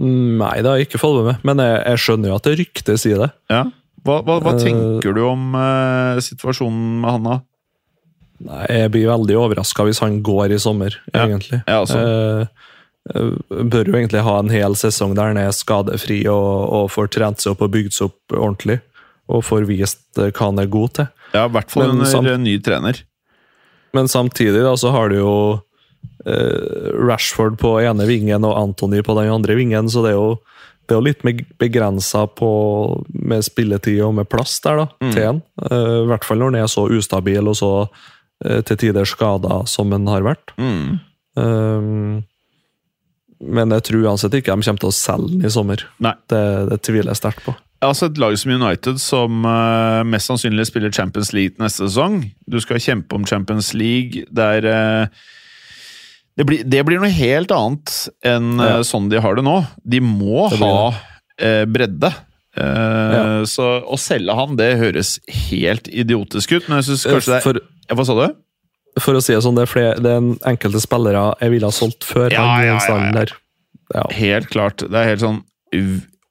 Nei, det har jeg ikke fått med meg, men jeg, jeg skjønner jo at det ryktes i det. Ja. Hva, hva, hva tenker du om situasjonen med han, da? Nei, Jeg blir veldig overraska hvis han går i sommer, Ja. egentlig. Ja, altså. Eh, bør jo egentlig ha en hel sesong der han er skadefri og, og får trent seg opp og bygd seg opp ordentlig. Og får vist eh, hva han er god til. Ja, i hvert fall under eh, ny trener. Men samtidig da, så har du jo eh, Rashford på ene vingen og Anthony på den andre vingen, så det er jo, det er jo litt begrensa med spilletid og med plass der, da, til en. Eh, I hvert fall når han er så ustabil og så eh, til tider skada som han har vært. Mm. Um, men jeg tror uansett ikke de kommer til å selge den i sommer. Nei. Det, det tviler jeg sterkt på. Altså Et lag som United, som uh, mest sannsynlig spiller Champions League neste sesong. Du skal kjempe om Champions League. Der uh, det, blir, det blir noe helt annet enn eh, Ja. sånn de har det nå. De må ha bredde. Ja. Så å selge han, det høres helt idiotisk ut, men jeg syns kanskje det er For, Hva sa du? For å si det sånn, det er, flere, det er en enkelte spillere jeg ville ha solgt før Ja, han ja, ja, der. Ja. Helt klart. Det er helt sånn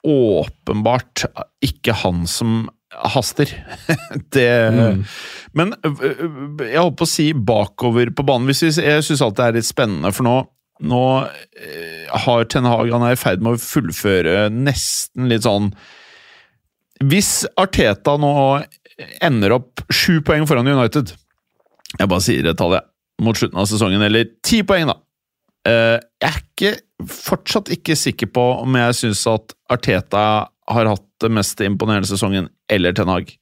åpenbart ikke han som haster. det Mm. Men jeg holdt på å si bakover på banen. Jeg syns alt det er litt spennende, for nå, nå har Ten Hag Han er i ferd med å fullføre nesten litt sånn Hvis Arteta nå ender opp sju poeng foran United Jeg bare sier det tallet mot slutten av sesongen, eller ti poeng, da. Eh, jeg er ikke, fortsatt ikke sikker på om jeg syns at Arteta har hatt det mest imponerende sesongen, eller Ten Hag.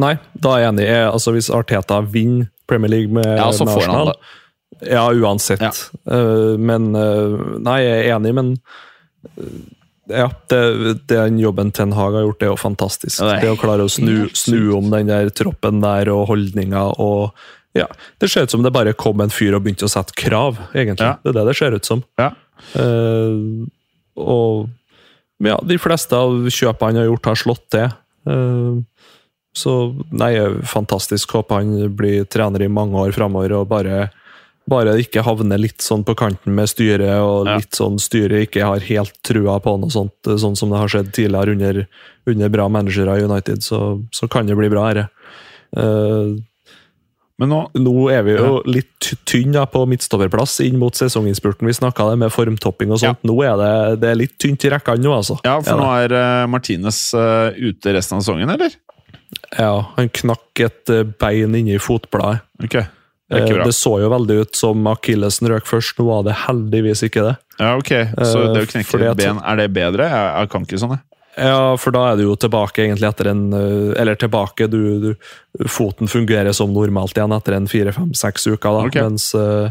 Nei, da er jeg enig. Jeg, altså, hvis Arteta vinner Premier League med, Ja, så får Arsenal han det. Ja, uansett. Ja. Uh, men uh, Nei, jeg er enig, men eh, ja, det, den jobben Ten Hag har gjort, det er jo fantastisk. Det det, å klare å snu, snu om den der troppen der, og holdninga og ja, Det ser ut som det bare kom en fyr og begynte å sette krav, egentlig. Ja. Det er det det ser ut som. Ja. Uh, og ja, de fleste av kjøpene han har gjort, har slått til. Uh, så nei, fantastisk. Håper han blir trener i mange år framover og bare, bare ikke havner litt sånn på kanten med styret, og Ja. litt sånn styret ikke har helt trua på noe sånt, eh, sånn som det har skjedd tidligere under, under bra managere i United, så, så kan det bli bra dette. Uh, Men nå nå er vi jo litt tynne på midtstopperplass inn mot sesonginnspurten. Vi snakka det med formtopping og sånt. Nå er det, det er litt tynt i rekkene nå, altså. Ja, for er nå er uh, Martinez uh, ute resten av sesongen, eller? Ja, han knakk et bein inni fotbladet. Ok, det Eh. Det så jo veldig ut som akillesen røk først, nå var det heldigvis ikke det. Ja, ok, Så Eh, det å knekke fordi ben, er det bedre? Jeg, jeg kan ikke sånn, jeg. Ja, for da er du jo tilbake egentlig etter en eh, Eller tilbake, du, du Foten fungerer som normalt igjen etter en fire, fem, seks uker. da, okay. mens eh,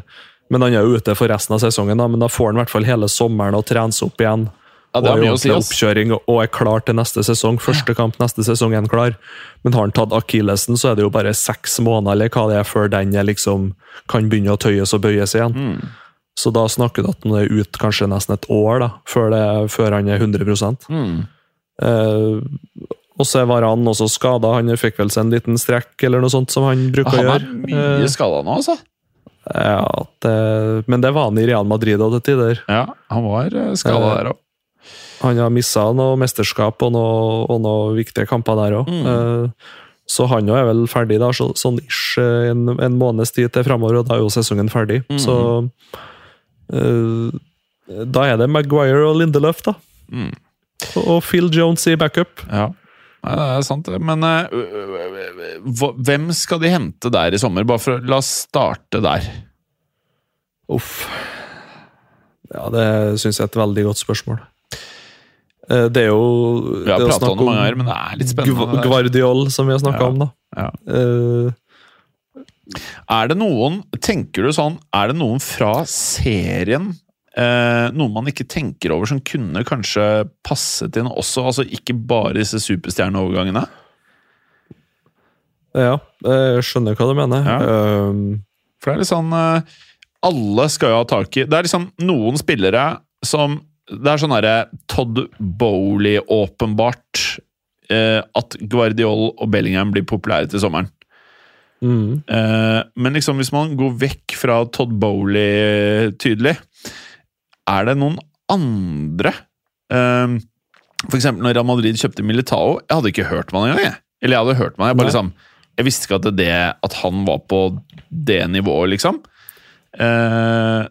Men han er jo ute for resten av sesongen, da, men da får han i hvert fall hele sommeren å trene seg opp igjen. Ja, det og mye å si, oppkjøring og er klar til neste sesong. Første kamp neste sesong er han klar. Men har han tatt akillesen, så er det jo bare seks måneder eller hva det er før den er liksom kan begynne å tøyes og bøyes igjen. Mm. Så da snakker du at han er ute kanskje nesten et år da, før, det, før han er 100 Mm. Eh, og så var han også skada. Han fikk vel seg en liten strekk eller noe sånt som han bruker å gjøre. Han er gjøre. mye Eh, skada nå, altså. ja, det, men det var han i Real Madrid og til tider. Ja, han var skada Eh, der òg. Han har missa noe mesterskap og noen noe viktige kamper der òg. Så han jo er vel ferdig da, så, sånn ish eh, en, en måneds tid til framover, og da er jo sesongen ferdig. Mm. Så uh, da er det Maguire og Lindelöf, da. Mm. Og, Phil Jones i backup. Ja. Nei, det er sant. Men eh, hva- hvem skal de hente der i sommer? Bare for å La oss starte der. Uff. Ja, det syns jeg er et veldig godt spørsmål. Eh, Det er jo Vi har prata om det mange ganger, men det er litt spennende. Guardiol, som vi har snakka Ja. om, da. Ja. Uh, Er det noen Tenker du sånn Er det noen fra serien eh, Noen man ikke tenker over som kunne kanskje passet inn også? Altså ikke bare disse superstjerneovergangene? ja, jeg skjønner hva du mener. Ja. Eh, For det er litt sånn eh, Alle skal jo ha tak i Det er liksom noen spillere som Det er sånn herre Todd Bowley, åpenbart. eh, at Guardiol og Bellingham blir populære til sommeren. mm. Eh, men liksom hvis man går vekk fra Todd Bowley tydelig, er det noen andre eh, eksempel når Real Madrid kjøpte Militao. Jeg hadde ikke hørt meg engang. jeg. Eller jeg hadde hørt meg. jeg bare Nei. liksom Jeg visste ikke at, det, at han var på det nivået, liksom. Eh,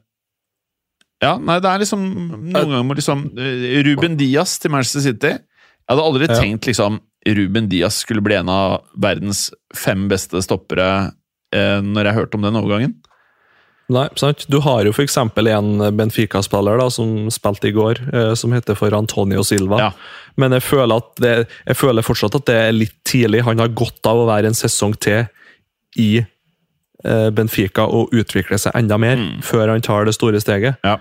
ja, nei, det er liksom Noen ganger må liksom eh, Ruben Diaz til Manchester City. Jeg hadde aldri Ja. tenkt liksom Ruben Diaz skulle bli en av verdens fem beste stoppere eh, når jeg hørte om den overgangen. Nei, sant. Du har jo f.eks. en Benfica-spiller da, som spilte i går, eh, som heter for Antonio Silva. Ja. Men jeg føler, at det, jeg føler fortsatt at det er litt tidlig. Han har godt av å være en sesong til i eh, Benfica og utvikle seg enda mer Mm. før han tar det store steget. Ja.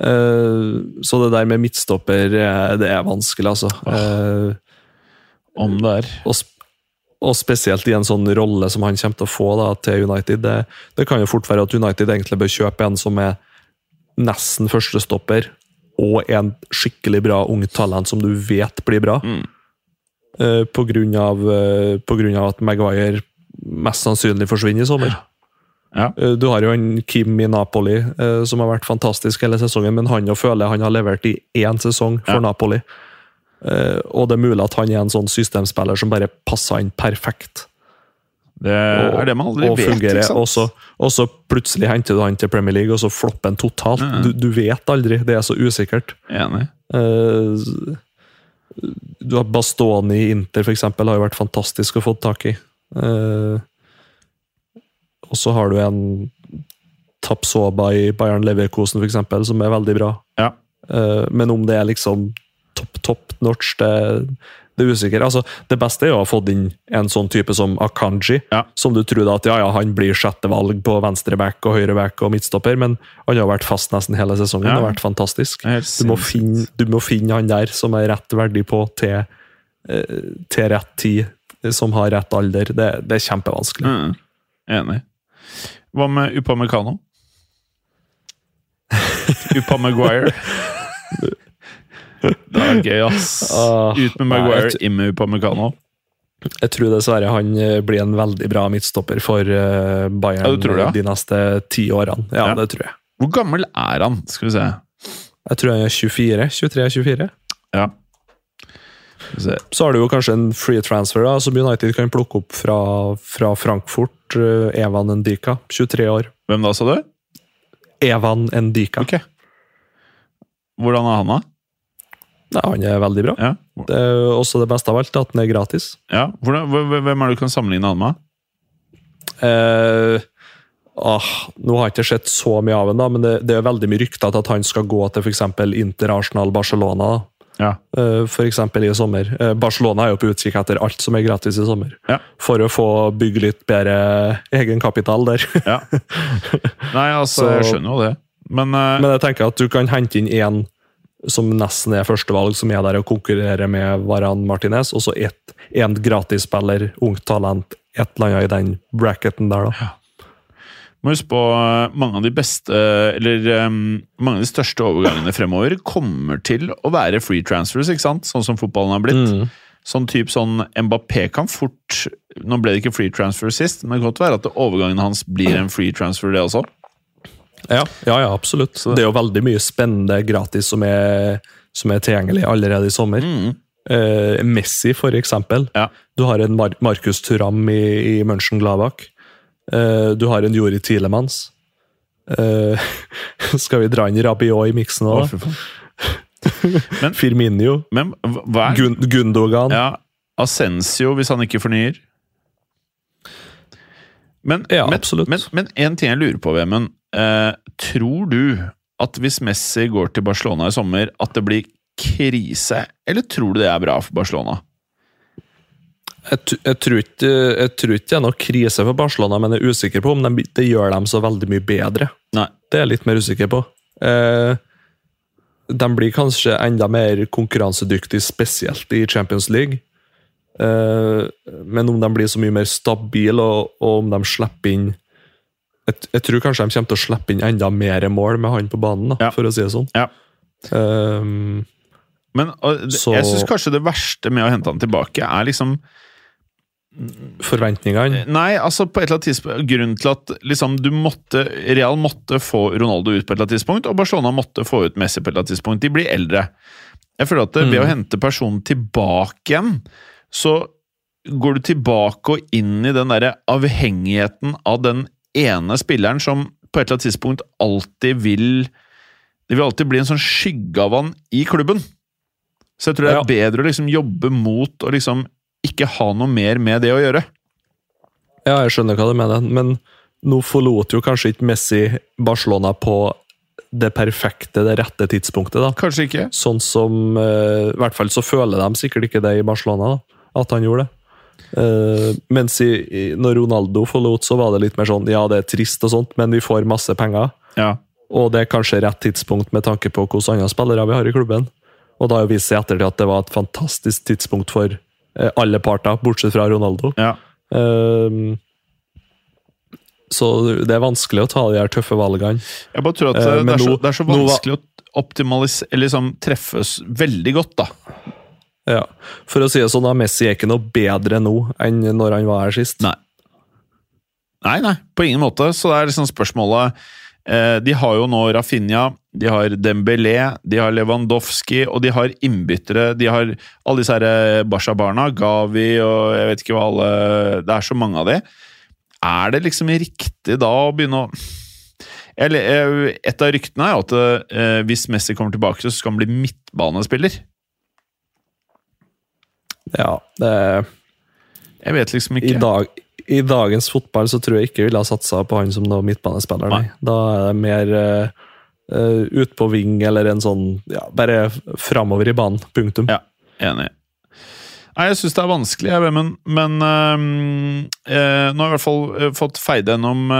Eh, så det der med midtstopper, eh, det er vanskelig, altså. Eh, Om det er. og, og spesielt i en sånn rolle som han kommer til å få da, til United. Det, det kan jo fort være at United egentlig bør kjøpe en som er nesten førstestopper, og en skikkelig bra ung talent som du vet blir bra. Mm. På, grunn av, på grunn av at Maguire mest sannsynlig forsvinner i sommer. Ja. Eh, Du har jo en Kim i Napoli eh, som har vært fantastisk hele sesongen, men han føler han har levert i én sesong for Ja. Napoli. Eh, og det er mulig at han er en sånn systemspiller som bare passer inn perfekt. Det er det man aldri og vet, fungerer. ikke sant? Og så, og så plutselig henter du han til Premier League, og så flopper han totalt. Ja. Du, du vet aldri. Det er så usikkert. Enig. Du har Bastoni i Inter, for eksempel, har jo vært fantastisk å få tak i. Eh, og så har du en Tapsoba i Bayern Leverkosen, eksempel, som er veldig bra. Ja. Eh, men om det er liksom topp, topp notch, det, det er usikkert. Altså, det beste er jo å ha fått inn en sånn type som Akanji, Ja. som du trodde at ja, ja, han blir sjette valg på venstreback og høyreback og midtstopper, men han har vært fast nesten hele sesongen. Ja. Det har vært fantastisk. Du må, finne, du må finne han der som er rett verdig på til, eh, til rett tid, som har rett alder. Det, det er kjempevanskelig. Mm. Enig. Hva med Upamecano? Upamaguire. Det er gøy, ass. Ah, Ut med Maguire, inn med Upamecano. Jeg tror dessverre han eh, blir en veldig bra midtstopper for eh, Bayern ja? de neste ti årene. Ja, Ja. det tror jeg. Hvor gammel er han? Skal vi se. Jeg tror han er 24. 23-24. Ja. Så har du jo kanskje en free transfer da, som United kan plukke opp fra, fra Frankfurt. eh, Evan Ndika, 23 år. Hvem da, sa du? Evan Ndika. Ok. Hvordan er han, da? Nei, han er veldig bra. Ja. Det er også det beste av alt, at den er gratis. ja. Hvordan, hvem er det du kan sammenligne han med? Eh, ah, nå har jeg ikke sett så mye av ham, men det, det er veldig mye rykter til at han skal gå til f.eks. Inter Arsenal Barcelona. Ja. F.eks. For eksempel i sommer. Eh, Barcelona er jo på utkikk etter alt som er gratis i sommer. Ja. For å få bygge litt bedre egenkapital der. ja. Nei, altså, Så- jeg skjønner jo det. Men, uh, Men jeg tenker at du kan hente inn én som nesten er førstevalg, som er der og konkurrerer med Varan Martinez, og så én gratisspiller, ungt talent, et eller annet i den bracketen der, da. Må huske på eh, mange av de beste Eller eh, mange av de største overgangene fremover kommer til å være free transfers, ikke sant? Sånn som fotballen har blitt. Mm. Sånn type sånn Mbappé kan fort Nå ble det ikke free transfer sist, men det kan godt være at overgangen hans blir en free transfer, det også. Ja, ja, ja absolutt. Det er jo veldig mye spennende gratis som er, som er tilgjengelig allerede i sommer. Mm. Eh, Messi, for eksempel. Ja. Du har en Mar Markus Turam i, i Mönchengladbach. Eh, du har en Jori Tilemans. Uh, skal vi dra inn Rabiot i miksen òg? Men- Firminio. Men hva er Gund Gundogan. Ja, Ascensio, hvis han ikke fornyer. Men, Ja, men. Men, men en ting jeg lurer på, Vemund. Eh, tror du at hvis Messi går til Barcelona i sommer, at det blir krise? Eller tror du det er bra for Barcelona? Jeg, jeg, tror ikke, jeg tror ikke det er noe krise for Barcelona, men jeg er usikker på om de, det gjør dem så veldig mye bedre. Nei. Det er jeg litt mer usikker på. Eh, de blir kanskje enda mer konkurransedyktige, spesielt i Champions League. Eh, men om de blir så mye mer stabile, og, og om de slipper inn jeg, jeg tror kanskje de kommer til å slippe inn enda mer mål med han på banen, da, Ja. for å si det sånn. Ja. Eh, Men og, det- Så- jeg syns kanskje det verste med å hente han tilbake, er liksom forventningene Nei, altså på et eller annet tidspunkt Grunnen til at liksom du måtte Real måtte få Ronaldo ut på et eller annet tidspunkt, og Barcelona måtte få ut Messi på et eller annet tidspunkt. De blir eldre. Jeg føler at det, ved å hente personen tilbake igjen, så går du tilbake og inn i den derre avhengigheten av den ene spilleren som på et eller annet tidspunkt alltid vil Det vil alltid bli en sånn skygge av han i klubben. Så jeg tror det er bedre å liksom jobbe mot å liksom ikke ha noe mer med det å gjøre. Ja, jeg skjønner hva du mener, men nå forlot jo kanskje ikke Messi Barcelona på det perfekte, det rette tidspunktet. da. Kanskje ikke. Sånn som eh, I hvert fall så føler de sikkert ikke det i Barcelona, da, at han gjorde det. Uh, mens i, når Ronaldo forlot, så var det litt mer sånn ja, det er trist, og sånt, men vi får masse penger. Ja. Og det er kanskje rett tidspunkt med tanke på hvilke andre spillere vi har i klubben. Og da har jo vist seg ettertid at det var et fantastisk tidspunkt for alle parter, bortsett fra Ronaldo. ja. Um, så det er vanskelig å ta de her tøffe valgene. Jeg bare tror at uh, det, er så, det er så nå vanskelig å optimalisere Eller liksom treffes veldig godt, da. Ja. For å si det sånn, da, Messi er ikke noe bedre nå enn når han var her sist. Nei. Nei, nei, på ingen måte. Så det er liksom spørsmålet eh, De har jo nå Rafinha, de har Dembélé, de har Lewandowski, og de har innbyttere. De har alle disse her eh, Barca-barna, Gavi og jeg vet ikke hva alle Det er så mange av de. Er det liksom riktig da å begynne å Eller, eh, Et av ryktene er jo at eh, hvis Messi kommer tilbake, så skal han bli midtbanespiller. Ja, det, Jeg vet liksom i, ikke. dag, I dagens fotball så tror jeg ikke jeg ville ha satsa på han som noe midtbanespiller. Nei. Da er det mer uh, ut på ving eller en sånn ja, Bare framover i banen. Punktum. Ja, enig. Nei, Jeg syns det er vanskelig, jeg, men, men øh, øh, nå har jeg i hvert fall fått feide gjennom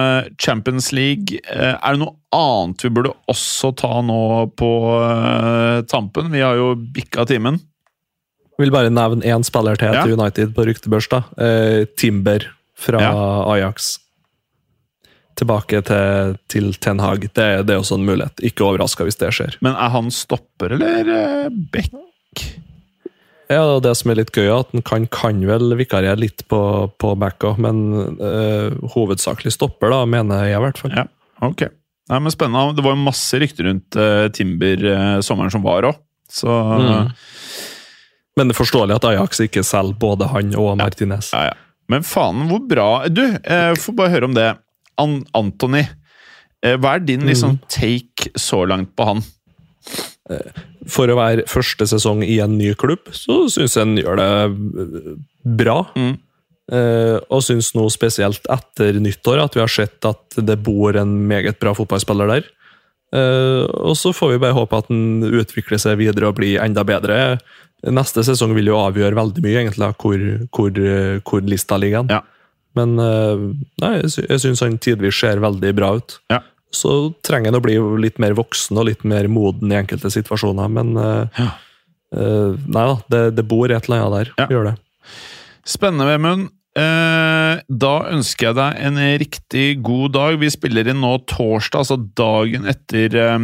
Champions League. Er det noe annet vi burde også ta nå på øh, tampen? Vi har jo bikka timen. Vil bare nevne én spiller til Ja. til United på ryktebørs. da. Timber fra Ja. Ajax. Tilbake til, til Ten Hag. Det, det er også en mulighet. Ikke overraska hvis det skjer. Men er han stopper eller eh, back? Ja, det, Det som er litt gøy, er at han kan, kan vel vikariere litt på, på backa, men eh, hovedsakelig stopper, da, mener jeg i hvert fall. Ja, ok. Nei, men Spennende. Det var jo masse rykter rundt uh, Timber uh, sommeren som var òg. Så Mm. Men det er forståelig at Ajax ikke selger både han og Martinez. Ja, ja. Men faen, hvor bra Du, eh, får bare høre om det. An Anthony, eh, hva er din liksom, take så langt på han? For å være første sesong i en ny klubb, så syns jeg han gjør det eh, bra. Mm. Eh, og syns nå spesielt etter nyttår at vi har sett at det bor en meget bra fotballspiller der. Eh, og så får vi bare håpe at han utvikler seg videre og blir enda bedre. Neste sesong vil jo avgjøre veldig mye, egentlig, hvor, hvor, eh, hvor lista ligger. Ja. Men eh, nei, jeg, sy syns han tidvis ser veldig bra ut. Ja. Så trenger han å bli litt mer voksen og litt mer moden i enkelte situasjoner, men eh, Ja. uh, Nei da, det, det bor et eller annet der. Gjør det. Spennende, Vemund. Eh, da ønsker jeg deg en riktig god dag. Vi spiller inn nå torsdag, altså dagen etter eh,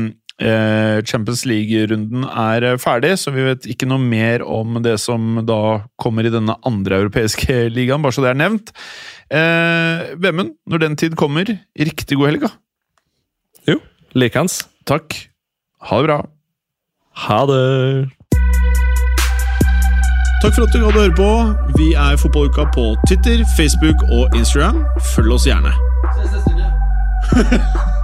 Champions League-runden er eh, ferdig, så vi vet ikke noe mer om det som da kommer i denne andre europeiske ligaen, bare så det er nevnt. Eh, Vemund, når den tid kommer, riktig god helg, da. Jo, likeens. Takk. Ha det bra. Ha det! Takk for at du gadd å høre på. Vi er Fotballuka på Twitter, Facebook og Instagram. Følg oss gjerne.